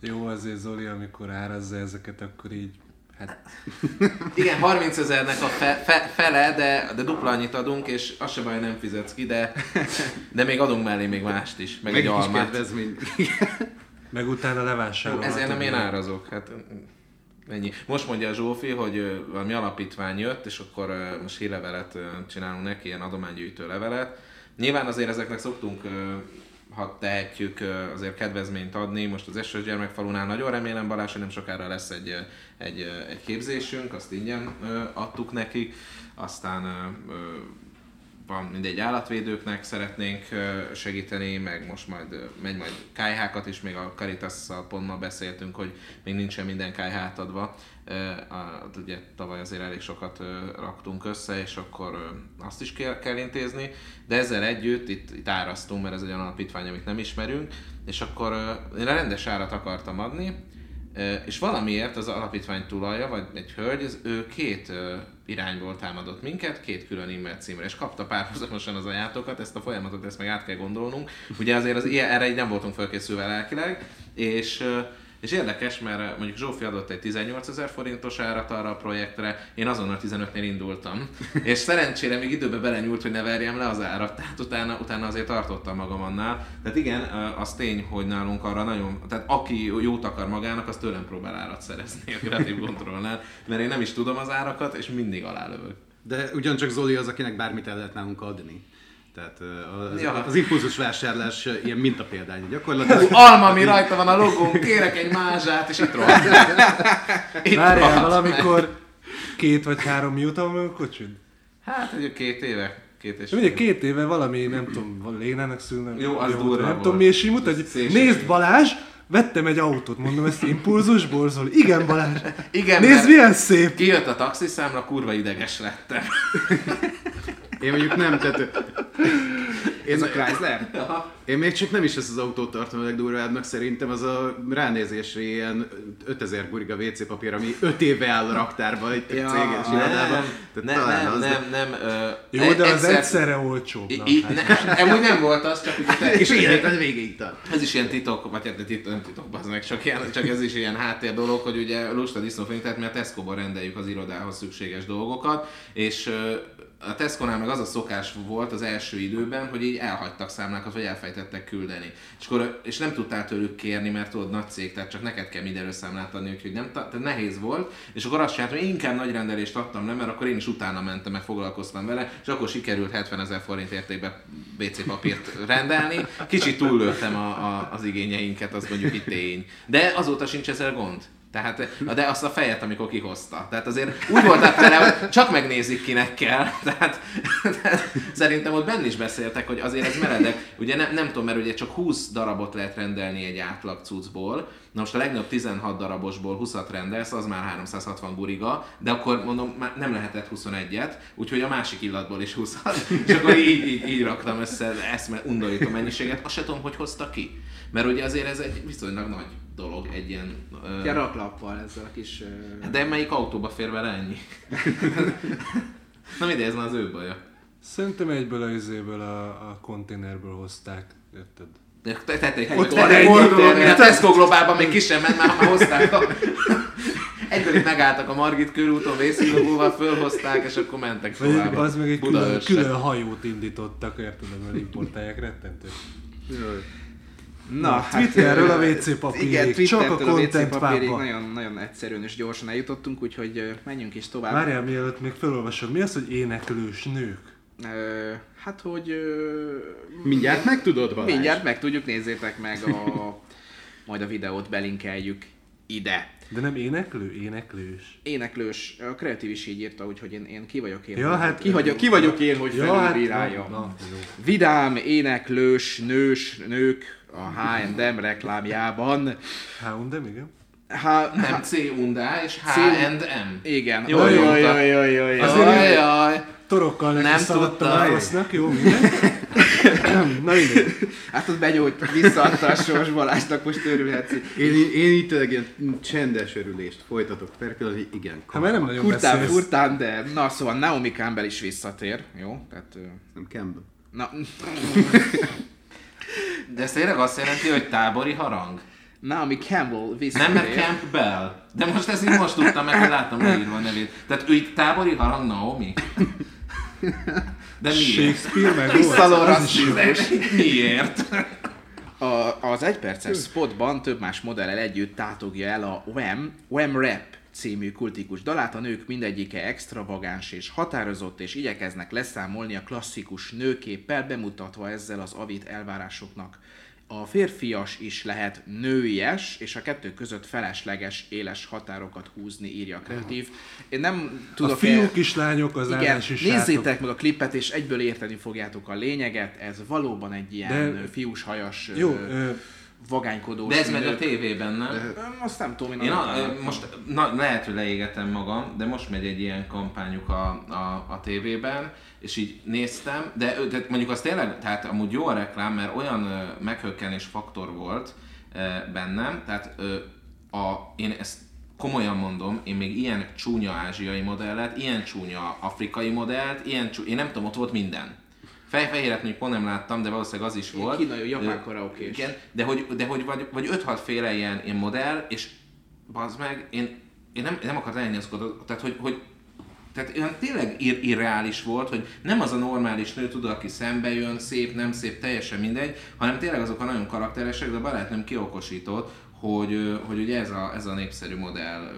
Jó, azért Zoli, amikor árazza ezeket, akkor így Hát... Igen, 30 ezernek a fe, fe, fele, de, de dupla annyit adunk, és az se baj, nem fizetsz ki, de, de még adunk mellé még mást is, meg, meg egy almát. meg utána levásárolhatod. Ezért nem én árazok. Hát, Ennyi. Most mondja a Zsófi, hogy valami alapítvány jött, és akkor most hírlevelet csinálunk neki, ilyen adománygyűjtő levelet. Nyilván azért ezeknek szoktunk, ha tehetjük, azért kedvezményt adni. Most az Esős Gyermekfalunál nagyon remélem Balázs, hogy nem sokára lesz egy, egy, egy képzésünk, azt ingyen adtuk nekik. Aztán van mindegy állatvédőknek szeretnénk segíteni, meg most majd megy majd kájhákat is, még a Caritas-szal pont ma beszéltünk, hogy még nincsen minden kájhát adva. Ugye tavaly azért elég sokat raktunk össze, és akkor azt is kell, kell intézni, de ezzel együtt itt, itt árasztunk, mert ez egy olyan alapítvány, amit nem ismerünk, és akkor én rendes árat akartam adni, és valamiért az alapítvány tulaja, vagy egy hölgy, ez, ő két irányból támadott minket, két külön e-mail címre, és kapta párhuzamosan az ajánlatokat, ezt a folyamatot, ezt meg át kell gondolnunk. Ugye azért az, erre így nem voltunk felkészülve lelkileg, és és érdekes, mert mondjuk Zsófi adott egy 18 ezer forintos árat arra a projektre, én azonnal 15-nél indultam. *laughs* és szerencsére még időbe belenyúlt, hogy ne verjem le az árat, tehát utána, utána azért tartottam magam annál. Tehát igen, az tény, hogy nálunk arra nagyon, tehát aki jót akar magának, az tőlem próbál árat szerezni a kreatív kontrollnál, mert én nem is tudom az árakat, és mindig alálövök. De ugyancsak Zoli az, akinek bármit el lehet nálunk adni. Tehát az, Ja. az impulzus vásárlás ilyen mintapéldány gyakorlatilag. Alma, ami rajta van a logón, kérek egy mázsát, és itt rohadt. Itt Várjál, rohadt valamikor két vagy három mióta van a kocsid? Hát, ugye két éve, két és ugye két éve valami, nem tudom, Lénának szülnek. Jó, az durva Nem volt. tudom mi, és így mutat, hogy Szélső. nézd Balázs, vettem egy autót, mondom, ezt impulzus borzol. Igen Balázs, Igen, nézd milyen szép. Kijött a taxiszámla, kurva ideges lettem. Én mondjuk nem, tehát Ez a Chrysler? én még csak nem is ezt az autót tartom a legdurvábbnak, szerintem az a ránézésre ilyen 5000 guriga WC papír, ami 5 éve áll a raktárban egy Ja, céges nem, irodában. Nem, talán nem, az, nem, nem. ö, Jó, de az egyszer- egyszerre olcsóbb. Hát. amúgy nem volt az, csak ugye És életed végéig tart. ez is ilyen titok, vagy hát titok, nem titok, az meg, csak, ilyen, csak ez is ilyen háttér dolog, hogy ugye lusta disznófény, tehát mi a Tesco-ba rendeljük az irodához szükséges dolgokat, és a Tesco-nál meg az a szokás volt az első időben, hogy így elhagytak számlákat, vagy elfejtettek küldeni. És, akkor, és nem tudtál tőlük kérni, mert tudod, nagy cég, tehát csak neked kell mindenről számlát adni, úgyhogy nem, tehát nehéz volt. És akkor azt csináltam, hogy inkább nagy rendelést adtam le, mert akkor én is utána mentem, meg foglalkoztam vele, és akkor sikerült 70 ezer forint értékben WC papírt rendelni. Kicsit túllőttem a, a, az igényeinket, az mondjuk itt tény. De azóta sincs ezzel gond. Tehát, de azt a fejet, amikor kihozta. Tehát azért úgy voltak vele, hogy csak megnézik, kinek kell. *laughs* Tehát, tehát szerintem ott benne is beszéltek, hogy azért ez meredek. Ugye nem, nem tudom, mert ugye csak 20 darabot lehet rendelni egy átlag cuccból. Na most a legnagyobb 16 darabosból 20-at rendelsz, az már 360 guriga, de akkor mondom, már nem lehetett 21-et, úgyhogy a másik illatból is 20 És akkor így, így, így raktam össze eszme undorító mennyiséget. Azt se tudom, hogy hozta ki. Mert ugye azért ez egy viszonylag nagy dolog, egy ilyen... ö, Ja, raklappal ezzel a kis... ö, de melyik autóba fér vele ennyi? *laughs* Na mindegy, ez már az ő baja. Szerintem egyből a izéből a, a konténerből hozták, érted? De te- tették Ott ott van egy internet. a Tesco Globálban még ki sem ment, már, már hozták. A... *laughs* Egyből itt megálltak a Margit körúton, vészhívóval fölhozták, és akkor mentek tovább. az meg egy külön, külön hajót indítottak, érted, mert importálják rettentő. Na, Twitterről ö, a WC papírig, Igen, csak a Twittertől a WC content papírig pápa. nagyon, nagyon egyszerűen és gyorsan eljutottunk, úgyhogy menjünk is tovább. Várjál, mielőtt még felolvasod, mi az, hogy éneklős nők? Ö, hát, hogy... Ö, Mindjárt megtudod Balázs? Mindjárt meg tudjuk, nézzétek meg a... Majd a videót belinkeljük ide. De nem éneklő, éneklős. Éneklős, a kreatív is így írta, úgyhogy én, én ki vagyok én. Ja, hogy- hát- ki, vagyok, ki vagyok én, hogy Ja, hát, felülbíráljam. na, na, jó. Vidám, éneklős, nős, nők a H&M reklámjában. Houndem, igen. Ha, Nem, C undá és H and M. igen. Jól Jaj, mondta. jaj, jaj, jaj, Azért jaj. Jaj, jaj. Torokkal neki Nem szaladtam a tudtam. fasznak, jó, minden. *coughs* Na mindegy. Hát ott benyújt, visszaadta a Sors Balázsnak, most örülhetsz. Én, én itt tényleg ilyen csendes örülést folytatok per pillanat, hogy igen. Hát már nem nagyon Furtán, beszélsz. furtán, de na szóval Naomi Campbell is visszatér, jó? Tehát, Nem Campbell. na, *laughs* De ez tényleg azt jelenti, hogy tábori harang? Naomi Campbell Nem, visszatér. mert Campbell. De most ezt így most tudtam meg, hogy láttam leírva a nevét. Tehát ő itt tábori harang Naomi? De miért? Shakespeare meg volt. Miért? A, az egyperces spotban több más modellel együtt tátogja el a Wham, Wham Rap című kultikus dalát. A nők mindegyike extravagáns és határozott, és igyekeznek leszámolni a klasszikus nőképpel, bemutatva ezzel az avit elvárásoknak a férfias is lehet nőies, és a kettő között felesleges, éles határokat húzni, írja a kreatív. Én nem A tudok... fiúk is lányok, az igen, is nézzétek sátok. meg a klipet, és egyből érteni fogjátok a lényeget. Ez valóban egy ilyen De- fiús hajas, Jó, ö, ö, vagánykodós. De ez megy a tévében, nem? Ö, Azt nem tudom, én, Én a, most na, lehet, hogy leégetem magam, de most megy egy ilyen kampányuk a, a, a tévében, és így néztem, de, de mondjuk az tényleg, tehát amúgy jó a reklám, mert olyan meghökkenés faktor volt ö, bennem, tehát ö, a, én ezt komolyan mondom, én még ilyen csúnya ázsiai modellet, ilyen csúnya afrikai modellt, ilyen csúnya, én nem tudom, ott volt minden. Fejfehéret mondjuk pont nem láttam, de valószínűleg az is volt. kínai, japán Ö, karaokés. Igen, de hogy, de hogy vagy, vagy 5-6 féle ilyen, ilyen modell, és bazd meg, én, én nem, nem akartam azt, tehát hogy, hogy tehát olyan tényleg ir- irreális volt, hogy nem az a normális nő, tudod, aki szembe jön, szép, nem szép, teljesen mindegy, hanem tényleg azok a nagyon karakteresek, de a barátnőm kiokosított, hogy, hogy ugye ez a, ez a népszerű modell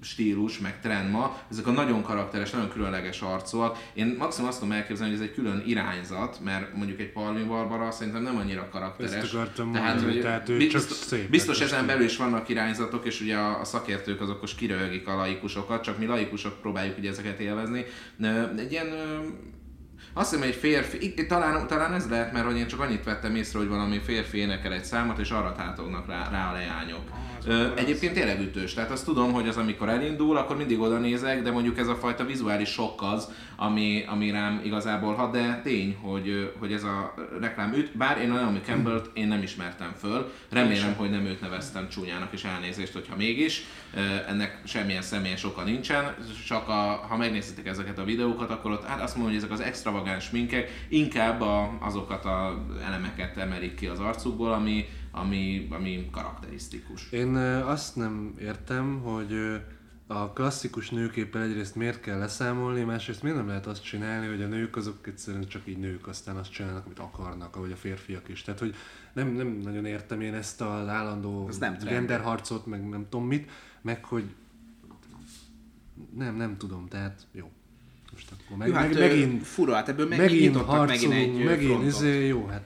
stílus, meg trend ma, ezek a nagyon karakteres, nagyon különleges arcúak. Én maximum azt tudom elképzelni, hogy ez egy külön irányzat, mert mondjuk egy Palmi Barbara szerintem nem annyira karakteres. Ezt akartam tehát, mondani, hogy tehát ő biztos, csak szép biztos lett, ezen belül is vannak irányzatok, és ugye a, a szakértők azok most kiröhögik a laikusokat, csak mi laikusok próbáljuk ugye ezeket élvezni. Egy ilyen azt hiszem, egy férfi, talán, talán ez lehet, mert hogy én csak annyit vettem észre, hogy valami férfi énekel egy számot, és arra tátognak rá, rá a leányok. Ö, egyébként tényleg ütős, tehát azt tudom, hogy az amikor elindul, akkor mindig oda nézek, de mondjuk ez a fajta vizuális sok az, ami, ami rám igazából hat, de tény, hogy, hogy ez a reklám üt, bár én a Naomi Campbell-t én nem ismertem föl, remélem, hogy nem őt neveztem csúnyának, és elnézést, hogyha mégis, ennek semmilyen személyes oka nincsen, csak a, ha megnézitek ezeket a videókat, akkor ott hát azt mondom, hogy ezek az extravagáns minkek inkább a, azokat az elemeket emelik ki az arcukból, ami, ami, ami karakterisztikus. Én azt nem értem, hogy a klasszikus nőképpel egyrészt miért kell leszámolni, másrészt miért nem lehet azt csinálni, hogy a nők azok egyszerűen csak így nők, aztán azt csinálnak, amit akarnak, ahogy a férfiak is. Tehát, hogy nem, nem nagyon értem én ezt az állandó Ez nem genderharcot, meg nem tudom mit, meg hogy nem, nem tudom, tehát jó. Most akkor meg, Jó, hát meg, megint, fura, hát ebből megint, megint nyitottak megint egy harcolunk, megint, izé, jó, hát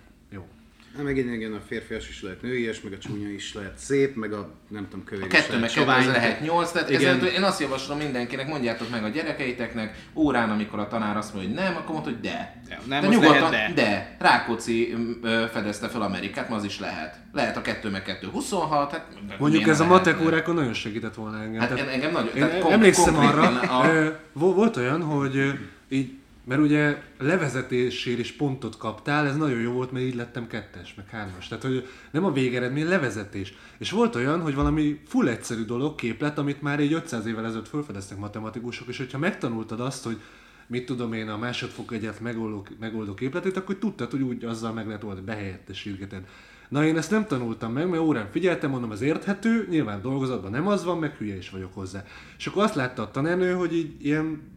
jó. Hát megint igen, a férfias is lehet nőies, meg a csúnya is lehet szép, meg a nem tudom, kövér A is kettő lehet meg kettő sovány. lehet nyolc, tehát Igen. ezzel, én azt javaslom mindenkinek, mondjátok meg a gyerekeiteknek, órán, amikor a tanár azt mondja, hogy nem, akkor mondta, hogy de. De, nem, de nyugodtan, lehet, de. de. Rákóczi ö, fedezte fel Amerikát, ma az is lehet. Lehet a kettő meg kettő 26, hát Mondjuk ez a matek órákon nagyon segített volna engem. Hát Tehát- en- engem nagyon, Én tehát kon- emlékszem arra, a- volt olyan, hogy így, mert ugye levezetésért is pontot kaptál, ez nagyon jó volt, mert így lettem kettes, meg hármas. Tehát, hogy nem a végeredmény, levezetés. És volt olyan, hogy valami full egyszerű dolog, képlet, amit már így 500 évvel ezelőtt felfedeztek matematikusok, és hogyha megtanultad azt, hogy mit tudom én, a másodfok egyet megoldó, megoldó képletét, akkor tudtad, hogy úgy azzal meg lehet oldani, behelyettesítgeted. Na én ezt nem tanultam meg, mert órán figyeltem, mondom, ez érthető, nyilván dolgozatban nem az van, meg hülye is vagyok hozzá. És akkor azt látta a tanárnő, hogy így ilyen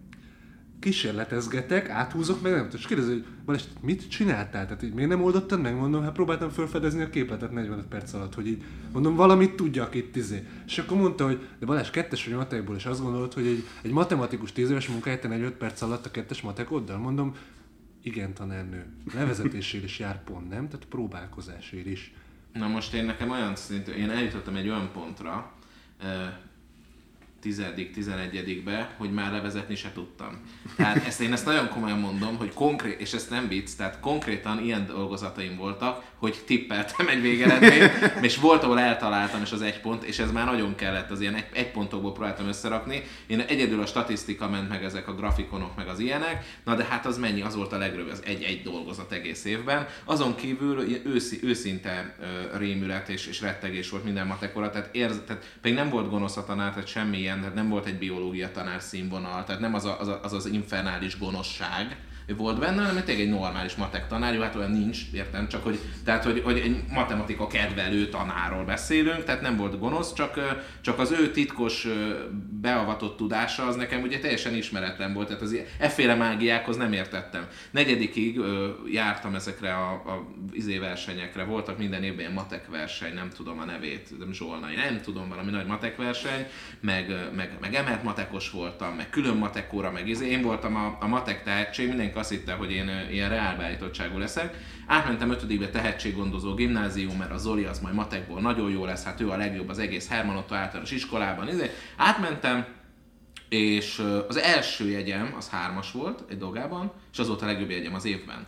kísérletezgetek, áthúzok, meg nem tudom, és kérdezi, hogy Balázs, mit csináltál? Tehát így miért nem oldottad meg? Mondom, hát próbáltam felfedezni a képletet 45 perc alatt, hogy így mondom, valamit tudjak itt izé. És akkor mondta, hogy de Balázs, kettes vagy matekból, és azt gondolod, hogy egy, egy matematikus 10 éves munkáját te 45 perc alatt a kettes matekoddal? Mondom, igen, tanárnő. Levezetésért is jár pont, nem? Tehát próbálkozásért is. Na most én nekem olyan szintű, én eljutottam egy olyan pontra, tizedik, tizenegyedikbe, hogy már levezetni se tudtam. Tehát ezt én ezt nagyon komolyan mondom, hogy konkrét, és ezt nem vicc, tehát konkrétan ilyen dolgozataim voltak, hogy tippeltem egy végeredményt, és volt, ahol eltaláltam, és az egy pont, és ez már nagyon kellett, az ilyen egy, egy pontokból próbáltam összerakni. Én egyedül a statisztika ment meg ezek a grafikonok, meg az ilyenek, na de hát az mennyi, az volt a legrövidebb, az egy-egy dolgozat egész évben. Azon kívül őszi, őszinte ö, rémület és, és rettegés volt minden matekora, tehát, érz, tehát pedig nem volt gonosz a tanár, tehát semmilyen, tehát nem volt egy biológia tanár színvonal, tehát nem az a, az, a, az, az infernális gonoszság, volt benne, hanem tényleg egy normális matek tanár, jó, hát olyan nincs, értem, csak hogy, tehát, hogy, hogy egy matematika kedvelő tanárról beszélünk, tehát nem volt gonosz, csak, csak az ő titkos beavatott tudása az nekem ugye teljesen ismeretlen volt, tehát az efféle mágiákhoz nem értettem. Negyedikig jártam ezekre a, a izé versenyekre, voltak minden évben ilyen matek verseny, nem tudom a nevét, nem Zsolnai, nem tudom, valami nagy matek verseny, meg, meg, meg emelt matekos voltam, meg külön matekóra, meg izé, én voltam a, a matek tehetség, mindenki azt hitte, hogy én ilyen reálbeállítottságú leszek. Átmentem ötödikbe tehetséggondozó gimnázium, mert a Zoli az majd matekból nagyon jó lesz, hát ő a legjobb az egész Herman Otto általános iskolában. Izé. Átmentem, és az első jegyem az hármas volt egy dolgában, és az volt a legjobb jegyem az évben.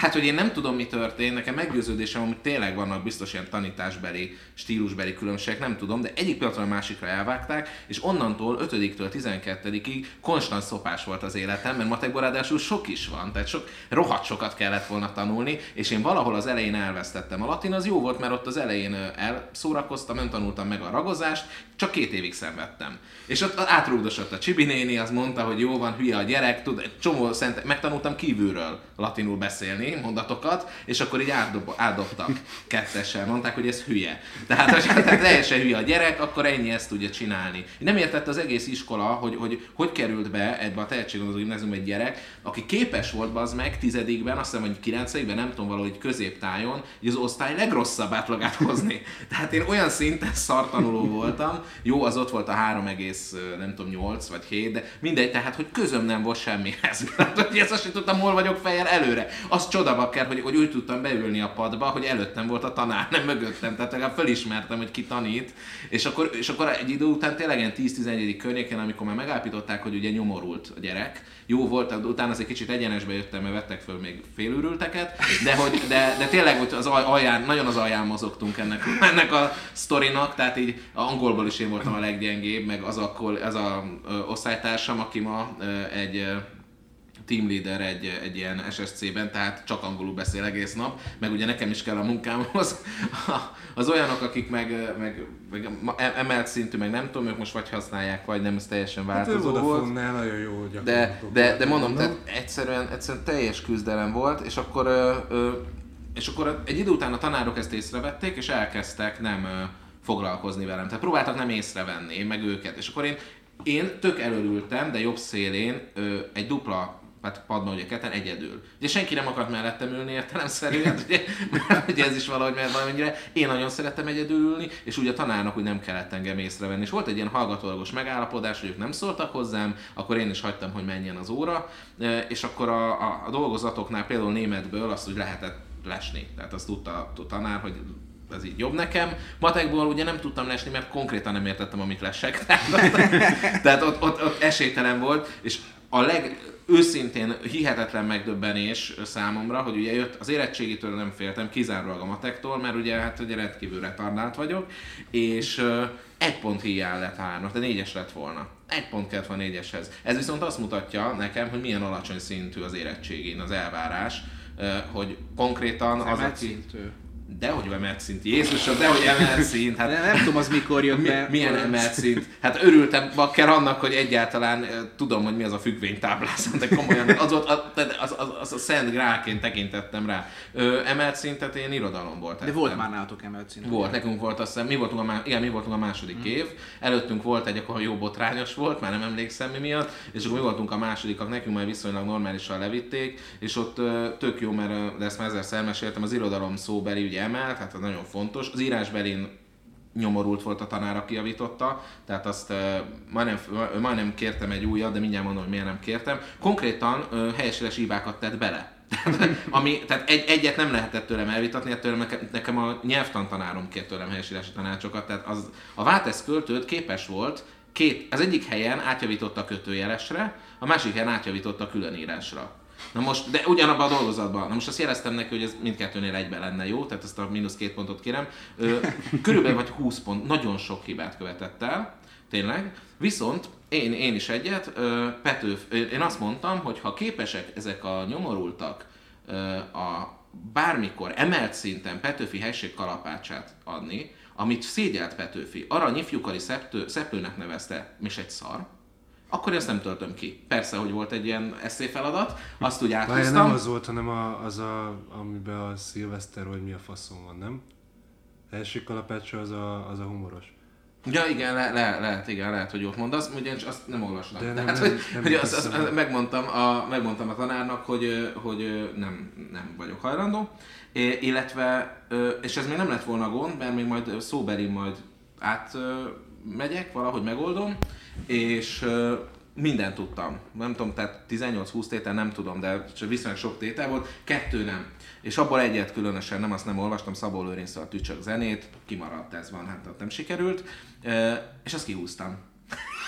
Tehát, hogy én nem tudom, mi történt, nekem meggyőződésem, hogy tényleg vannak biztos ilyen tanításbeli, stílusbeli különbségek, nem tudom, de egyik pillanatról a másikra elvágták, és onnantól 5-től 12-ig konstant szopás volt az életem, mert matekból ráadásul sok is van, tehát sok, rohadt sokat kellett volna tanulni, és én valahol az elején elvesztettem. A latin az jó volt, mert ott az elején elszórakoztam, nem tanultam meg a ragozást, csak két évig szenvedtem. És ott átrúgdosott a Csibi néni, az mondta, hogy jó van, hülye a gyerek, tud, csomó szent, megtanultam kívülről latinul beszélni, mondatokat, és akkor így átdob, átdobtak kettessel, mondták, hogy ez hülye. Tehát, hogy tehát teljesen hülye a gyerek, akkor ennyi ezt tudja csinálni. Nem értette az egész iskola, hogy hogy, hogy került be ebbe a tehetséggondozó gimnázium egy gyerek, aki képes volt az meg tizedikben, azt hiszem, hogy kilencedikben, nem tudom, valahogy középtájon, hogy az osztály legrosszabb átlagát hozni. Tehát én olyan szinten szartanuló voltam, jó, az ott volt a 3, nem tudom, 8 vagy 7, de mindegy, tehát, hogy közöm nem volt semmihez. *laughs* Tehát, hogy ezt azt sem tudtam, hol vagyok fejjel előre. Az csodabakker, hogy, hogy úgy tudtam beülni a padba, hogy előttem volt a tanár, nem mögöttem. Tehát legalább felismertem, hogy ki tanít. És akkor, és akkor egy idő után tényleg ilyen 10-11. környékén, amikor már megállapították, hogy ugye nyomorult a gyerek, jó volt, utána az egy kicsit egyenesbe jöttem, mert vettek föl még félőrülteket, de, hogy, de, de tényleg hogy az al- alján, nagyon az alján mozogtunk ennek, ennek a sztorinak, tehát így angolból is én voltam a leggyengébb, meg az a, ez a ö, osztálytársam, aki ma ö, egy team leader egy, egy ilyen SSC-ben, tehát csak angolul beszél egész nap, meg ugye nekem is kell a munkámhoz. *laughs* Az olyanok, akik meg, meg, meg emelt szintű, meg nem tudom, ők most vagy használják, vagy nem, ez teljesen Hát változó volt. Vodafone-nál nagyon jó De, de, de mondom, tehát egyszerűen, egyszerűen teljes küzdelem volt, és akkor, és akkor egy idő után a tanárok ezt észrevették, és elkezdtek nem foglalkozni velem. Tehát próbáltak nem észrevenni, én meg őket. És akkor én, én tök előültem, de jobb szélén ö, egy dupla hát padban ugye ketten egyedül. Ugye senki nem akart mellettem ülni értelemszerűen, ugye, mert ugye ez is valahogy mert valamennyire. Én nagyon szerettem egyedül ülni, és ugye a tanárnak úgy nem kellett engem észrevenni. És volt egy ilyen hallgatólagos megállapodás, hogy ők nem szóltak hozzám, akkor én is hagytam, hogy menjen az óra, e, és akkor a, a, a dolgozatoknál például németből azt úgy lehetett lesni. Tehát azt tudta a tanár, hogy ez így jobb nekem. Matekból ugye nem tudtam lesni, mert konkrétan nem értettem, amit lesek. Tehát, *laughs* tehát ott, ott, ott esélytelen volt, és a leg őszintén hihetetlen megdöbbenés számomra, hogy ugye jött, az érettségitől nem féltem, kizárólag a matektól, mert ugye hát ugye rendkívül retardált vagyok, és uh, egy pont hiány lett hárnak, de négyes lett volna. Egy pont kellett volna négyeshez. Ez viszont azt mutatja nekem, hogy milyen alacsony szintű az érettségén az elvárás, uh, hogy konkrétan az, Emelt aki... szintű. Dehogy emelt szint, Jézusom, dehogy emelt szint. Hát Nem, nem tudom, az mikor jött mi, be. milyen emelt szint? Hát örültem bakker annak, hogy egyáltalán tudom, hogy mi az a függvénytáblázat, de komolyan, az, ott, az, az, az, az a szent grálként tekintettem rá. Ö, emelt szintet én irodalomból tettem. De volt már nálatok emelt szintű. Volt, nekünk volt azt hiszem, mi voltunk a, má- igen, mi voltunk a második Hmm. év, előttünk volt egy, akkor jó botrányos volt, már nem emlékszem mi miatt, és akkor mi voltunk a másodikak, nekünk már viszonylag normálisan levitték, és ott tök jó, mert ö, de ezt már ezerszer meséltem, az irodalom szóbeli ugye emelt, hát az nagyon fontos, az írásbelin nyomorult volt a tanár, aki javította, tehát azt uh, majdnem, majdnem kértem egy újat, de mindjárt mondom, hogy miért nem kértem. Konkrétan uh, helyesíres hibákat tett bele. *laughs* Ami, tehát egy, egyet nem lehetett tőlem elvitatni, hát tőlem nekem, nekem a nyelvtantanárom kért tőlem helyesírási tanácsokat, tehát az, a Váltesz költőt képes volt két, az egyik helyen átjavította kötőjelesre, a másik helyen átjavította különírásra. Na most, de ugyanabban a dolgozatban. Na most azt jeleztem neki, hogy ez mindkettőnél egyben lenne jó, tehát ezt a mínusz két pontot kérem. Körülbelül vagy 20 pont, nagyon sok hibát követett el, tényleg. Viszont én, én is egyet, Petőf, én azt mondtam, hogy ha képesek ezek a nyomorultak a bármikor emelt szinten Petőfi helység kalapácsát adni, amit szégyelt Petőfi, arany ifjúkari szeptő, szeplőnek nevezte, és egy szar, akkor ezt nem töltöm ki. Persze, hogy volt egy ilyen eszéfeladat, azt úgy áthúztam. nem az volt, hanem a, az a, amiben a szilveszter, hogy mi a faszom van, nem? Első kalapácsa az a, az a humoros. Ja, igen, le, le, lehet, igen, lehet, hogy jót mondasz, ugyanis azt nem olvastam. De nem- Tehát, nem- hogy, nem hogy azt, azt, megmondtam, a, megmondtam a tanárnak, hogy, hogy nem, nem vagyok hajlandó, É, illetve, és ez még nem lett volna gond, mert még majd szóbeli majd át megyek, valahogy megoldom, és mindent tudtam. Nem tudom, tehát 18-20 tétel nem tudom, de viszonylag sok tétel volt, kettő nem. És abból egyet különösen nem, azt nem olvastam, Szabó Lőrinc a Tücsök zenét, kimaradt ez van, hát ott nem sikerült, és azt kihúztam.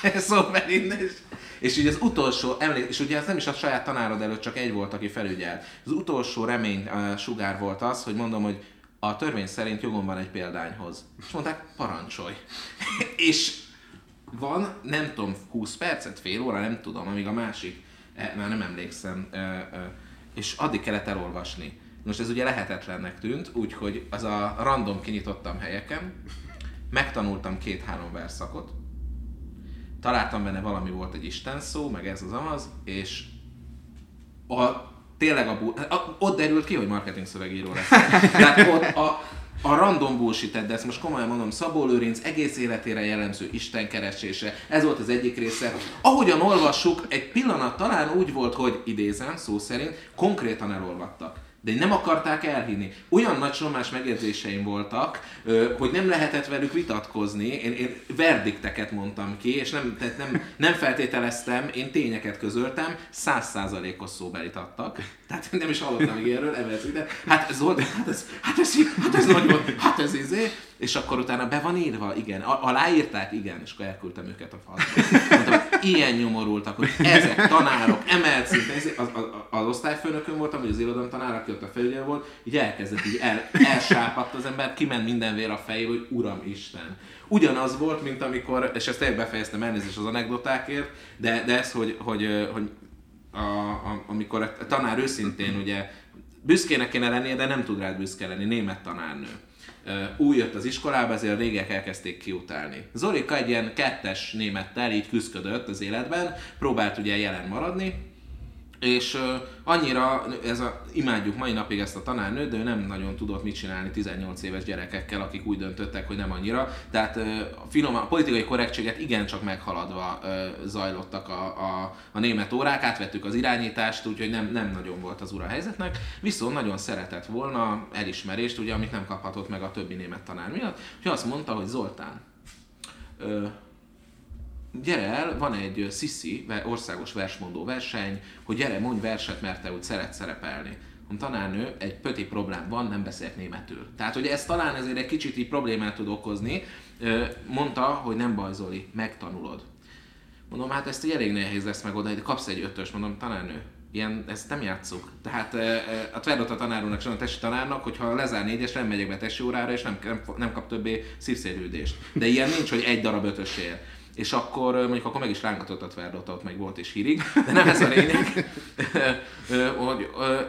*laughs* szóval innen, és, és ugye az utolsó emlék, és ugye ez nem is a saját tanárod előtt, csak egy volt, aki felügyelt. Az utolsó remény uh, sugár volt az, hogy mondom, hogy a törvény szerint jogom van egy példányhoz. És mondták, parancsolj. *laughs* és van, nem tudom, 20 percet, fél óra, nem tudom, amíg a másik, e, már nem emlékszem, e, e, és addig kellett elolvasni. Most ez ugye lehetetlennek tűnt, úgyhogy az a random kinyitottam helyeken, megtanultam két-három verszakot, találtam benne valami volt egy Isten szó, meg ez az amaz, és a, tényleg a, a, ott derült ki, hogy marketing szövegíró lesz. *laughs* Tehát ott a, a random bullshit de ezt most komolyan mondom, Szabó Lőrinc egész életére jellemző Isten keresése, ez volt az egyik része. Ahogyan olvassuk, egy pillanat talán úgy volt, hogy idézem szó szerint, konkrétan elolvadtak de nem akarták elhinni. Olyan nagy sommás megjegyzéseim voltak, hogy nem lehetett velük vitatkozni. Én, én verdikteket mondtam ki, és nem, tehát nem, nem feltételeztem, én tényeket közöltem, százszázalékos szóbelit adtak. Tehát nem is hallottam még erről, de hát ez volt, hát ez, hát ez, hát ez nagyon, hát ez izé. És akkor utána be van írva, igen, aláírták, igen, és akkor elküldtem őket a falba. Mondtam, ilyen nyomorultak, hogy ezek tanárok, emelt szinten, az, az, az osztályfőnökön voltam, vagy az irodalom tanár, aki ott a felügyelő volt, így elkezdett, így el, elsápadt az ember, kiment minden vér a fejéből, hogy Uram Isten. Ugyanaz volt, mint amikor, és ezt tényleg befejeztem elnézést az anekdotákért, de, de ez, hogy, hogy, hogy a, a, amikor a tanár őszintén ugye büszkének kéne lennie, de nem tud rád büszke lenni, német tanárnő új jött az iskolába, ezért a régek elkezdték kiutálni. Zorika egy ilyen kettes némettel így küzdött az életben, próbált ugye jelen maradni, és annyira, ez a, imádjuk mai napig ezt a tanárnőt, de ő nem nagyon tudott mit csinálni 18 éves gyerekekkel, akik úgy döntöttek, hogy nem annyira. Tehát uh, a, finom, a politikai korrektséget igencsak meghaladva zajlottak a, a, a német órák, átvettük az irányítást, úgyhogy nem, nem nagyon volt az ura helyzetnek, viszont nagyon szeretett volna elismerést, ugye, amit nem kaphatott meg a többi német tanár miatt, hogy azt mondta, hogy Zoltán, uh, gyere el, van egy Sissi, országos versmondó verseny, hogy gyere, mondj verset, mert te úgy szeret szerepelni. A tanárnő, egy pöti problém van, nem beszélt németül. Tehát, hogy ez talán ezért egy kicsit így problémát tud okozni. Mondta, hogy nem baj Zoli, megtanulod. Mondom, hát ezt így elég nehéz lesz megoldani, de kapsz egy ötös, mondom, tanárnő, ilyen, ezt nem játszuk. Tehát a Tverdot a tanárunknak, sem a tesi tanárnak, hogyha lezár négyes, nem megyek be tesi órára, és nem, nem, nem kap többé szívszérülést. De ilyen nincs, hogy egy darab ötösér és akkor mondjuk akkor meg is rángatott a Tverdot, ott meg volt is hírig, de nem ez a lényeg.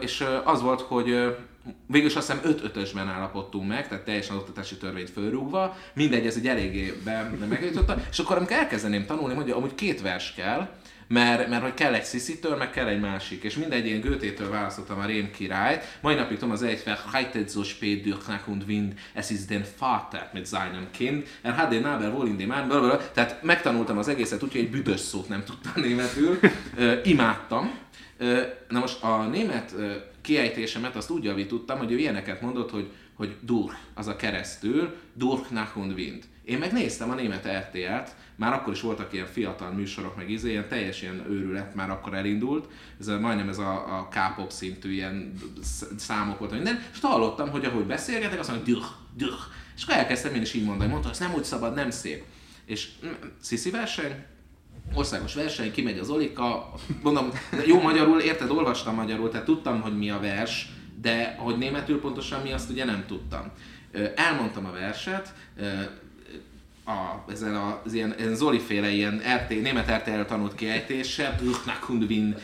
*laughs* és az volt, hogy végül is azt hiszem 5 5 állapodtunk meg, tehát teljesen oktatási törvényt fölrúgva, mindegy, ez egy eléggé be, megjutotta, és akkor amikor elkezdeném tanulni, hogy amúgy két vers kell, mert, mert hogy kell egy Sziszitől, meg kell egy másik. És mindegy, én Götétől választottam a Rém királyt, majd napig tudom az egy Heitet so spät durch Nacht und Wind, es ist den Vater mit seinem Kind, er hat den Nabel wohl in dem tehát megtanultam az egészet úgy, hogy egy büdös szót nem tudtam németül, uh, imádtam. Uh, na most a német uh, kiejtésemet azt úgy javítottam, hogy ő ilyeneket mondott, hogy, hogy durch, az a keresztül, durch nach und Wind. Én megnéztem a német RTL-t, már akkor is voltak ilyen fiatal műsorok, meg izé, ilyen teljes ilyen őrület már akkor elindult, ez a, majdnem ez a, a K-pop szintű ilyen számok volt, minden, és hallottam, hogy ahogy beszélgetek, azt mondja, düh, düh, és akkor elkezdtem én is így mondani, mondta, ez nem úgy szabad, nem szép. És mm, sziszi verseny, országos verseny, kimegy az Olika, mondom, jó magyarul, érted, olvastam magyarul, tehát tudtam, hogy mi a vers, de hogy németül pontosan mi, azt ugye nem tudtam. Elmondtam a verset, a, ezen az ilyen, ilyen Zoli féle ilyen RT, német RTL tanult kiejtése, Nachundwin,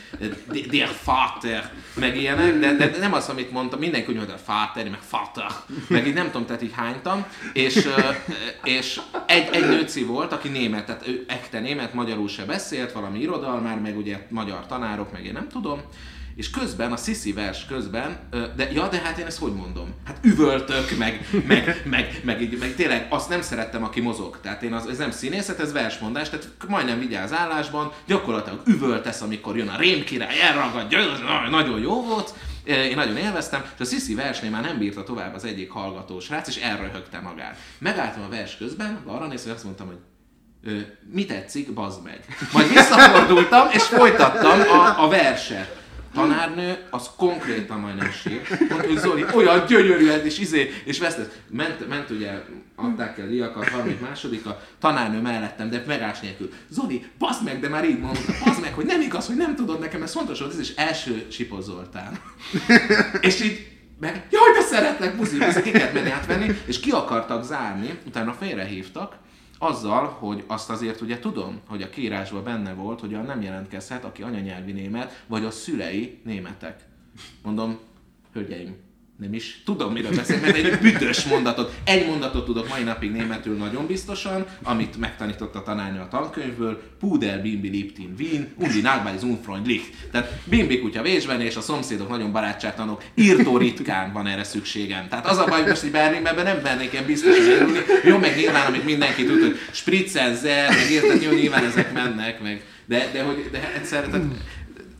der Vater, meg ilyenek, de, de, nem az, amit mondtam, mindenki úgy mondta, Vater, meg Vater, meg így nem tudom, tehát így hánytam, és, és egy, egy nőci volt, aki német, tehát ő ekte német, magyarul se beszélt, valami irodalmár, meg ugye magyar tanárok, meg én nem tudom, és közben, a Sisi vers közben, de ja, de hát én ezt hogy mondom? Hát üvöltök, meg, meg, meg, meg, meg, meg tényleg azt nem szerettem, aki mozog. Tehát én az, ez nem színészet, ez versmondás, tehát majdnem vigyáz állásban, gyakorlatilag üvöltesz, amikor jön a rémkirály, elragadja, nagyon jó volt, én nagyon élveztem, és a Sisi versnél már nem bírta tovább az egyik hallgató srác, és elröhögte magát. Megálltam a vers közben, arra nézve, azt mondtam, hogy mi tetszik, bazd meg. Majd visszafordultam, és folytattam a, a verset. Tanárnő, az konkrétan majdnem sír. Mondta, hogy Zoli, olyan gyönyörű ez, és izé, és vesztett. Ment, ment ugye, adták el liakat, harmadik második, a tanárnő mellettem, de megás nélkül. Zoli, baszd meg, de már így mondta, baszd meg, hogy nem igaz, hogy nem tudod nekem, ez fontos volt, ez is első Sipos Zoltán. és így, meg, jaj, de szeretlek, buzi, buzi, ki kellett menni átvenni, és ki akartak zárni, utána félrehívtak, azzal, hogy azt azért ugye tudom, hogy a kiírásban benne volt, hogy a nem jelentkezhet, aki anyanyelvi német, vagy a szülei németek. Mondom, hölgyeim, nem is tudom, miről beszélek, mert egy büdös mondatot, egy mondatot tudok mai napig németül nagyon biztosan, amit megtanított a tanárnő a tankönyvből, Puder Bimbi Liptin Wien, Undi Nagbali Unfreundlich. Tehát Bimbi kutya vésben, és a szomszédok nagyon barátságtanok, írtó ritkán van erre szükségem. Tehát az a baj, hogy most egy Berlinben nem mernék ilyen biztosan elülni. Jó, meg nyilván, amit mindenki tud, hogy spritzen, zer, meg érted, jó, nyilván ezek mennek, meg de, de, hogy, de egyszer, tehát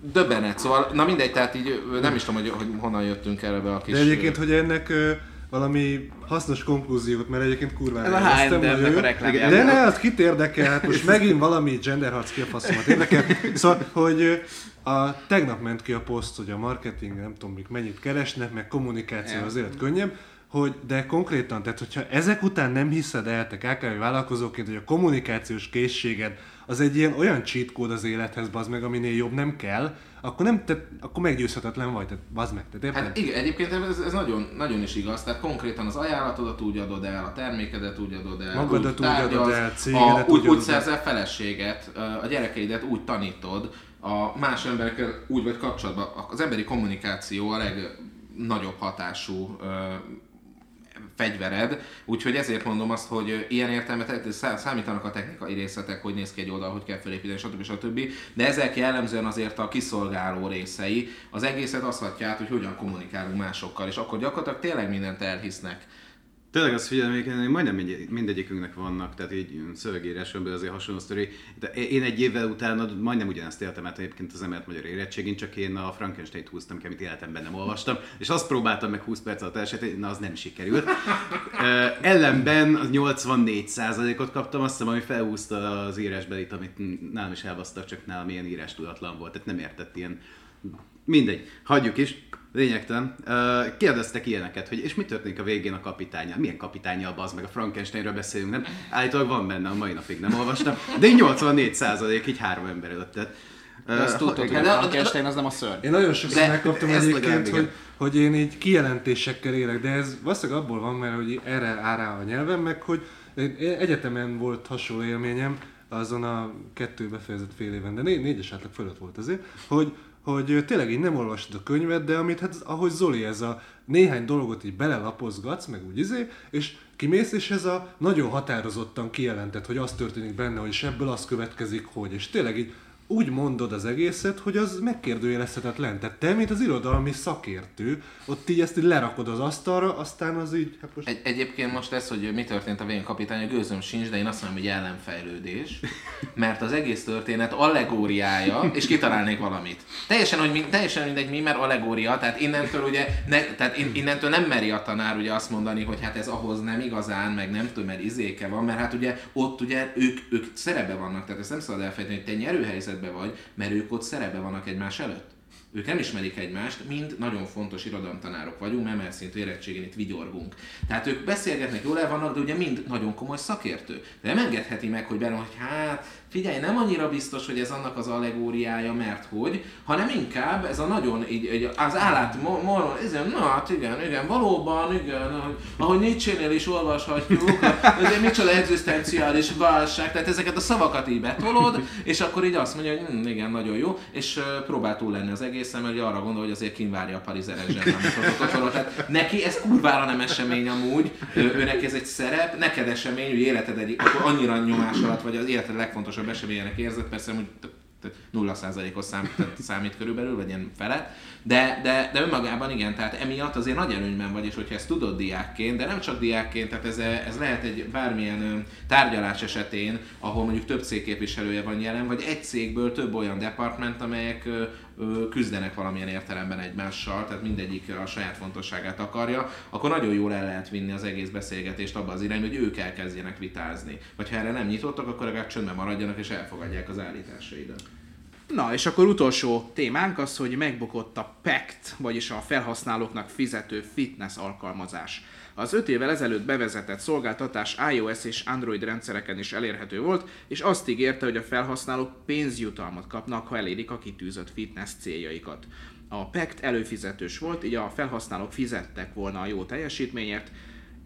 döbbenet, szóval, na mindegy, tehát így nem is tudom, hogy, hogy honnan jöttünk erre be a kis... De egyébként, hogy ennek ö, valami hasznos konklúziót, mert egyébként kurvára Ez a H&M-nek a. De ne, az kit érdekel, hát most megint valami genderharc ki a faszomat érdekel. Szóval, hogy a, tegnap ment ki a poszt, hogy a marketing, nem tudom, mik mennyit keresnek, meg kommunikáció az élet könnyebb, hogy, de konkrétan, tehát hogyha ezek után nem hiszed el, te KKV vállalkozóként, hogy a kommunikációs készséged az egy ilyen olyan cheat kód az élethez, bazd meg, aminél jobb nem kell, akkor nem, te, akkor meggyőzhetetlen vagy, tehát bazd meg, tehát érted? Hát igen, egyébként ez, ez nagyon, nagyon is igaz, tehát konkrétan az ajánlatodat úgy adod el, a termékedet úgy adod el, Magadat úgy tárgyalsz, adod el, a, úgy, úgy úgy szerzel feleséget, a gyerekeidet úgy tanítod, a más emberekkel úgy vagy kapcsolatban. Az emberi kommunikáció a legnagyobb hatású fegyvered, úgyhogy ezért mondom azt, hogy ilyen értelmet szá- számítanak a technikai részletek, hogy néz ki egy oldal, hogy kell felépíteni, stb. stb. De ezek jellemzően azért a kiszolgáló részei az egészet azt hatja át, hogy hogyan kommunikálunk másokkal, és akkor gyakorlatilag tényleg mindent elhisznek. Tényleg azt figyelem, hogy majdnem mindegy- mindegyikünknek vannak, tehát így szövegíráson belül azért hasonló sztori. De én egy évvel utána majdnem ugyanezt éltem át egyébként az emelt magyar érettségén, csak én a Frankenstein-t húztam ki, amit életemben nem olvastam, és azt próbáltam meg 20 perc alatt elsőt, na az nem sikerült. Ellenben az 84%-ot kaptam, azt hiszem, ami felhúzta az írásbelit, amit nálam is elbasztak, csak nálam ilyen írás tudatlan volt, tehát nem értett ilyen Mindegy, hagyjuk is. Lényegtelen. Kérdeztek ilyeneket, hogy és mi történik a végén a kapitánya? Milyen kapitánya az meg a Frankensteinről beszélünk, nem? Állítólag van benne, a mai napig nem olvastam. De így 84 százalék, így három ember előtt. Tehát, De azt tudtad, hogy a Frankenstein az nem a szörny. Én nagyon sokszor megkaptam egyébként, hogy, hogy én így kijelentésekkel élek, de ez valószínűleg abból van, mert hogy erre áll rá a nyelvem, meg hogy egyetemen volt hasonló élményem, azon a kettő befejezett fél éven, de né- négyes átlag fölött volt azért, hogy, hogy tényleg így nem olvastad a könyvet, de amit, hát ahogy Zoli, ez a néhány dolgot így belelapozgatsz, meg úgy izé, és kimész, és ez a nagyon határozottan kijelentett, hogy az történik benne, hogy és ebből az következik, hogy, és tényleg így úgy mondod az egészet, hogy az megkérdőjelezhetetlen. Tehát te, mint az irodalmi szakértő, ott így ezt így lerakod az asztalra, aztán az így, hát most... Egy, egyébként most ez, hogy mi történt a végén kapitány, a gőzöm sincs, de én azt mondom, hogy ellenfejlődés, mert az egész történet allegóriája, és kitalálnék valamit. Teljesen, hogy mi, teljesen mindegy mi, mert allegória, tehát innentől ugye, ne, tehát in, innentől nem meri a tanár ugye azt mondani, hogy hát ez ahhoz nem igazán, meg nem tudom, mert izéke van, mert hát ugye ott ugye ők, ők szerepbe vannak, tehát ezt nem szabad elfelejteni, hogy te nyerőhelyzetben vagy, mert ők ott szerepbe vannak egymás előtt. Ők nem ismerik egymást, mind nagyon fontos irodalomtanárok vagyunk, mert emelszintű érettségén itt vigyorgunk. Tehát ők beszélgetnek, jól el vannak, de ugye mind nagyon komoly szakértő. De nem engedheti meg, hogy benne, hogy hát figyelj, nem annyira biztos, hogy ez annak az allegóriája, mert hogy, hanem inkább ez a nagyon, így, így az állát, mo, mo, ez, na hát igen, igen, valóban, igen, ahogy, Nietzsche-nél is olvashatjuk, *laughs* ez micsoda egzisztenciális válság, tehát ezeket a szavakat így betolod, és akkor így azt mondja, hogy hm, igen, nagyon jó, és próbál túl lenni az egészen, mert arra gondol, hogy azért kínvárja a zsebben Tehát neki ez kurvára nem esemény amúgy, őnek ez egy szerep, neked esemény, hogy életed egy, akkor annyira nyomás alatt vagy az életed legfontosabb eseményének érzed, persze hogy tehát 0%-os szám, számít körülbelül, vagy ilyen fele, de, de, de önmagában igen, tehát emiatt azért nagy előnyben vagy, és hogyha ezt tudod diákként, de nem csak diákként, tehát ez, ez lehet egy bármilyen tárgyalás esetén, ahol mondjuk több cég képviselője van jelen, vagy egy cégből több olyan department, amelyek küzdenek valamilyen értelemben egymással, tehát mindegyik a saját fontosságát akarja, akkor nagyon jól el lehet vinni az egész beszélgetést abba az irányba, hogy ők elkezdjenek vitázni. Vagy ha erre nem nyitottak, akkor legalább csöndben maradjanak és elfogadják az állításaidat. Na, és akkor utolsó témánk az, hogy megbukott a PACT, vagyis a felhasználóknak fizető fitness alkalmazás. Az 5 évvel ezelőtt bevezetett szolgáltatás iOS és Android rendszereken is elérhető volt, és azt ígérte, hogy a felhasználók pénzjutalmat kapnak, ha elérik a kitűzött fitness céljaikat. A PACT előfizetős volt, így a felhasználók fizettek volna a jó teljesítményért,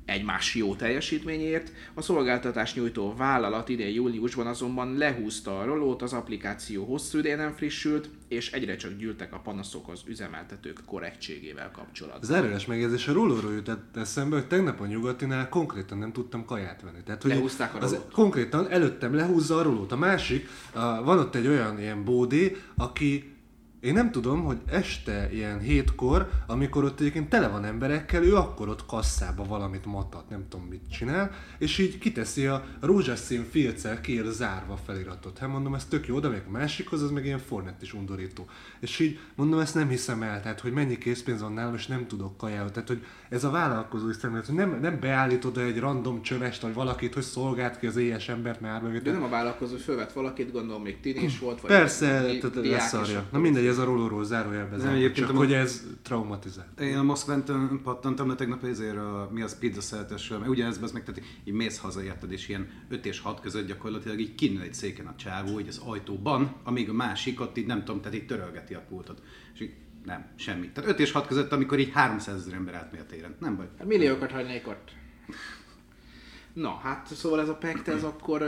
egymás jó teljesítményért. A szolgáltatás nyújtó vállalat idén júliusban azonban lehúzta a rolót, az applikáció hosszú ideje nem frissült, és egyre csak gyűltek a panaszok az üzemeltetők korrektségével kapcsolatban. Az erős megjegyzés a rólóról jutott eszembe, hogy tegnap a nyugatinál konkrétan nem tudtam kaját venni. Tehát, hogy Lehúzták a az, rolót? Konkrétan előttem lehúzza a rolót. A másik, a, van ott egy olyan ilyen bódé, aki én nem tudom, hogy este ilyen hétkor, amikor ott egyébként tele van emberekkel, ő akkor ott kasszába valamit matat, nem tudom mit csinál, és így kiteszi a rózsaszín filccel kér zárva feliratot. Hát mondom, ez tök jó, de még a másikhoz az meg ilyen fornet is undorító. És így mondom, ezt nem hiszem el, tehát hogy mennyi készpénz van nálam, és nem tudok kajához. Tehát, hogy ez a vállalkozói szemlélet, hogy nem, nem beállítod egy random csövest, vagy valakit, hogy szolgált ki az éhes embert már De nem a vállalkozó, hogy fölvett valakit, gondolom még tini is volt, vagy Persze, di- tehát is, leszarja. Na mindegy, ez a rólóról zárójelbe Nem, zárva, egyébként csak a- hogy ez traumatizált. Én a Moszkván pattantam le tegnap ezért a, mi az pizza szeretesről, mert ugyanez az meg, tehát így mész haza, érted, és ilyen 5 és 6 között gyakorlatilag így kinő egy széken a csávó, így az ajtóban, amíg a másik ott így nem tudom, tehát így törölgeti a pultot. És így nem, semmi. Tehát 5 és 6 között, amikor így 300 ezer ember átmegy a téren. Nem baj. Hát milliókat hagynék ott. Na, hát szóval ez a pact, ez akkor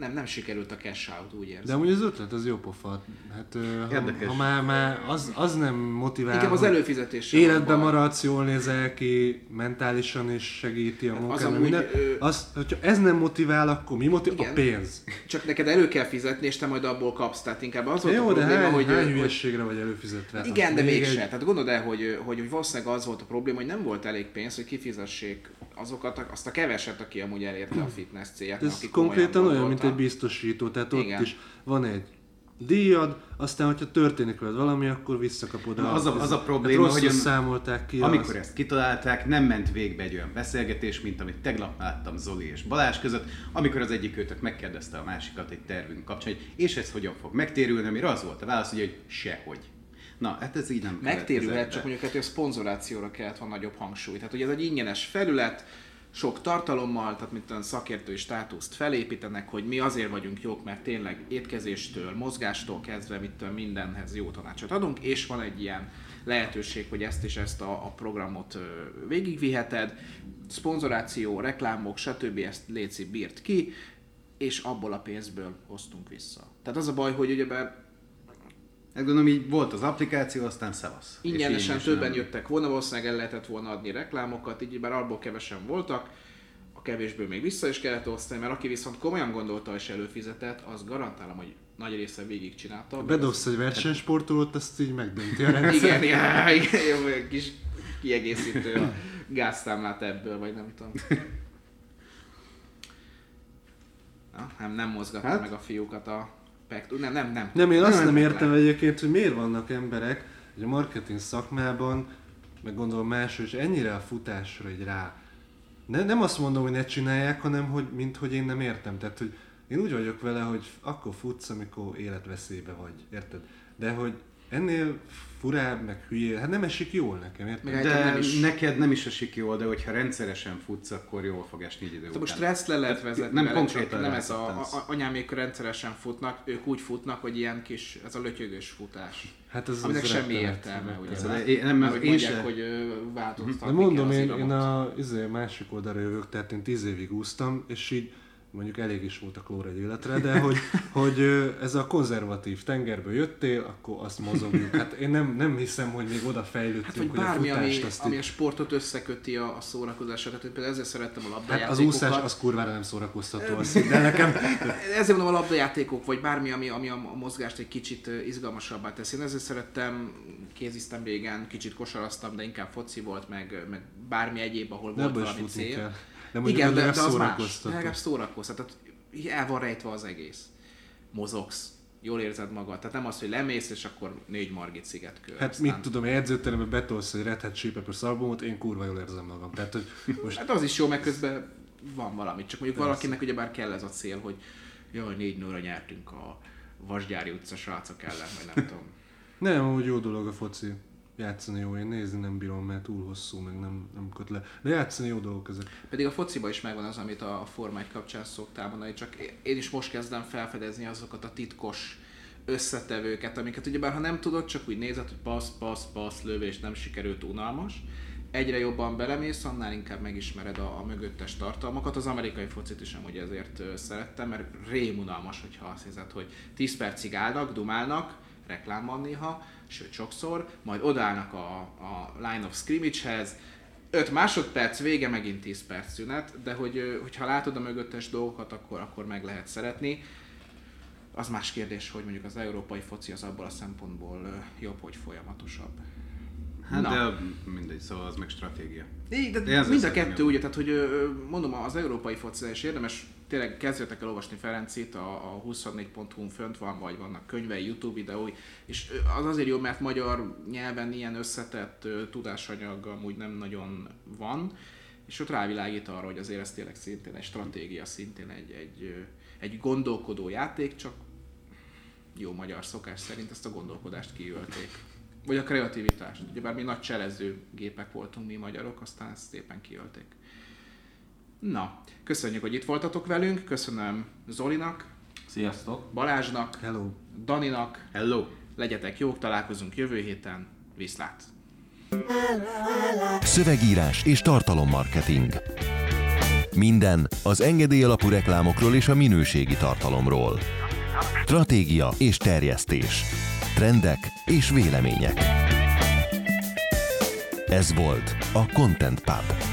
nem, nem sikerült a cash out, úgy érzem. De amúgy az ötlet az jó pofa. Hát ha, Érdekes. ha már, már az, az nem motivál, Inkább az hogy előfizetés sem Életben maradsz, jól nézel ki, mentálisan is segíti a munkát, az amúgy, minden. ö- Az, hogyha ez nem motivál, akkor mi motivál? A Igen. pénz. Csak neked elő kell fizetni, és te majd abból kapsz. Tehát inkább az volt Jó, a de probléma, hány, hogy, hány hogy hülyeségre vagy előfizetve? Igen, de Még mégse. egy- Tehát gondold el, hogy, hogy valószínűleg az volt a probléma, hogy nem volt elég pénz, hogy kifizessék azokat, azt a keveset, aki amúgy elérte a fitness célját. Ez konkrétan olyan, mint egy biztosító, tehát ott Igen. is van egy díjad, aztán, hogyha történik veled valami, akkor visszakapod. Na, az a- az a hát probléma, rosszul hogy ön- számolták ki. Amikor azt. ezt kitalálták, nem ment végbe egy olyan beszélgetés, mint amit tegnap láttam Zoli és Balázs között, amikor az egyik őtök megkérdezte a másikat egy tervünk kapcsán, hogy és ez hogyan fog megtérülni, amire az volt a válasz, ugye, hogy sehogy. Na, hát ez így nem Megtérülhet, következett csak mondjuk hát, hogy a szponzorációra kellett volna nagyobb hangsúly. Tehát, hogy ez egy ingyenes felület, sok tartalommal, tehát mint olyan szakértői státuszt felépítenek, hogy mi azért vagyunk jók, mert tényleg étkezéstől, mozgástól kezdve, mittől mindenhez jó tanácsot adunk, és van egy ilyen lehetőség, hogy ezt és ezt a, a programot végigviheted, szponzoráció, reklámok, stb. ezt Léci bírt ki, és abból a pénzből hoztunk vissza. Tehát az a baj, hogy ugyebár Hát gondolom így volt az applikáció, aztán szevasz. Ingyenesen többen nem- jöttek volna, valószínűleg el lehetett volna adni reklámokat, így bár abból kevesen voltak, a kevésből még vissza is kellett osztani, mert aki viszont komolyan gondolta és előfizetett, az garantálom, hogy nagy része végigcsinálta. Bedobsz egy versenysportolót, azt így megdönti a rendszer. Igen, ja, igen, jó, egy kis kiegészítő a gáztámlát ebből, vagy nem tudom. *laughs* Na, nem, nem mozgatta Hát? meg a fiúkat a pekt. Nem, nem, nem. Nem, én azt Nem, nem értem egyébként, hogy miért vannak emberek, hogy a marketing szakmában, meg gondolom máshol is ennyire a futásra egy rá. Ne, nem azt mondom, hogy ne csinálják, hanem hogy, mint hogy én nem értem. Tehát, hogy én úgy vagyok vele, hogy akkor futsz, amikor életveszélybe vagy, érted? De hogy ennél furább, meg hülyé, hát nem esik jól nekem, érted? De nem is- neked nem is esik jól, de hogyha rendszeresen futsz, akkor jól fog esni egy idő most után. stressz le lehet vezetni, Nem vele, konkrétan nem ez a, a, anyámék rendszeresen futnak, ők úgy futnak, hogy ilyen kis, ez a lötyögös futás. Hát ez, Aminek ez semmi értelme, ugye? rettenet. Én- nem, Mert hogy én mondják, se- hogy változtatni De mondom, az én, én a izé, másik oldalra jövök, tehát én tíz évig úsztam, és így mondjuk elég is volt a klór egy életre, de hogy, *laughs* hogy ez a konzervatív tengerből jöttél, akkor azt mozogjuk. Hát én nem, nem hiszem, hogy még oda fejlődtünk, Hát, hogy bármi, a ami, futást azt ami a sportot összeköti a, a szórakozásra. Tehát én például ezzel szerettem a Hát az labdajátékokat. úszás az kurvára nem szórakoztató, hidd, de nekem *laughs* Ezért mondom a labdajátékok, vagy bármi, ami, ami a mozgást egy kicsit izgalmasabbá teszi. Én ezért szerettem, kéziztem régen, kicsit kosaraztam, de inkább foci volt, meg, meg bármi egyéb, ahol de volt valami cél. kell. De mondjuk Igen, de, de az más. De legalább szórakoztat. Tehát el van rejtve az egész. Mozogsz. Jól érzed magad. Tehát nem az, hogy lemész, és akkor négy margit sziget kör. Hát mit tudom, egy edzőterembe betolsz egy Red Hat Peppers albumot, én kurva jól érzem magam. Tehát, hogy most Hát az is jó, meg közben van valami. Csak mondjuk valakinek ugyebár kell ez a cél, hogy jaj, négy nóra nyertünk a Vasgyári utca srácok ellen, vagy nem tudom. nem, úgy jó dolog a foci. Játszani jó, én nézni nem bírom, mert túl hosszú, meg nem, nem köt le. De játszani jó dolgok ezek. Pedig a fociba is megvan az, amit a Forma 1 kapcsán szoktál mondani, csak én is most kezdem felfedezni azokat a titkos összetevőket, amiket ugyebár ha nem tudod, csak úgy nézed, hogy passz, passz, passz, lövés, nem sikerült, unalmas. Egyre jobban belemész, annál inkább megismered a, a mögöttes tartalmakat. Az amerikai focit is amúgy ezért szerettem, mert rémunalmas, hogyha azt hiszed, hogy 10 percig állnak, dumálnak, reklám van néha, sőt sokszor, majd odállnak a, a line of scrimmage-hez, 5 másodperc, vége megint 10 perc szünet, de hogy, hogyha látod a mögöttes dolgokat, akkor, akkor meg lehet szeretni. Az más kérdés, hogy mondjuk az európai foci az abból a szempontból jobb, hogy folyamatosabb. Hát Na. de mindegy, szóval az meg stratégia. Így, de ezzel mind a kettő, ugye, tehát hogy mondom, az európai foci és érdemes tényleg kezdjetek el olvasni Ferencit, a, a 24.hu-n fönt van, vagy vannak könyvei, YouTube videói, és az azért jó, mert magyar nyelven ilyen összetett tudásanyag amúgy nem nagyon van, és ott rávilágít arra, hogy azért ez tényleg szintén egy stratégia, szintén egy, egy, egy gondolkodó játék, csak jó magyar szokás szerint ezt a gondolkodást kiölték. Vagy a kreativitást. Ugyebár mi nagy cselező gépek voltunk mi magyarok, aztán ezt szépen kiölték. Na, köszönjük, hogy itt voltatok velünk, köszönöm Zolinak, Sziasztok! Balázsnak, Hello! Daninak, Hello! legyetek jók, találkozunk jövő héten, viszlát! Szövegírás és tartalommarketing. Minden az engedély alapú reklámokról és a minőségi tartalomról. Stratégia és terjesztés. Trendek és vélemények. Ez volt a Content Pub.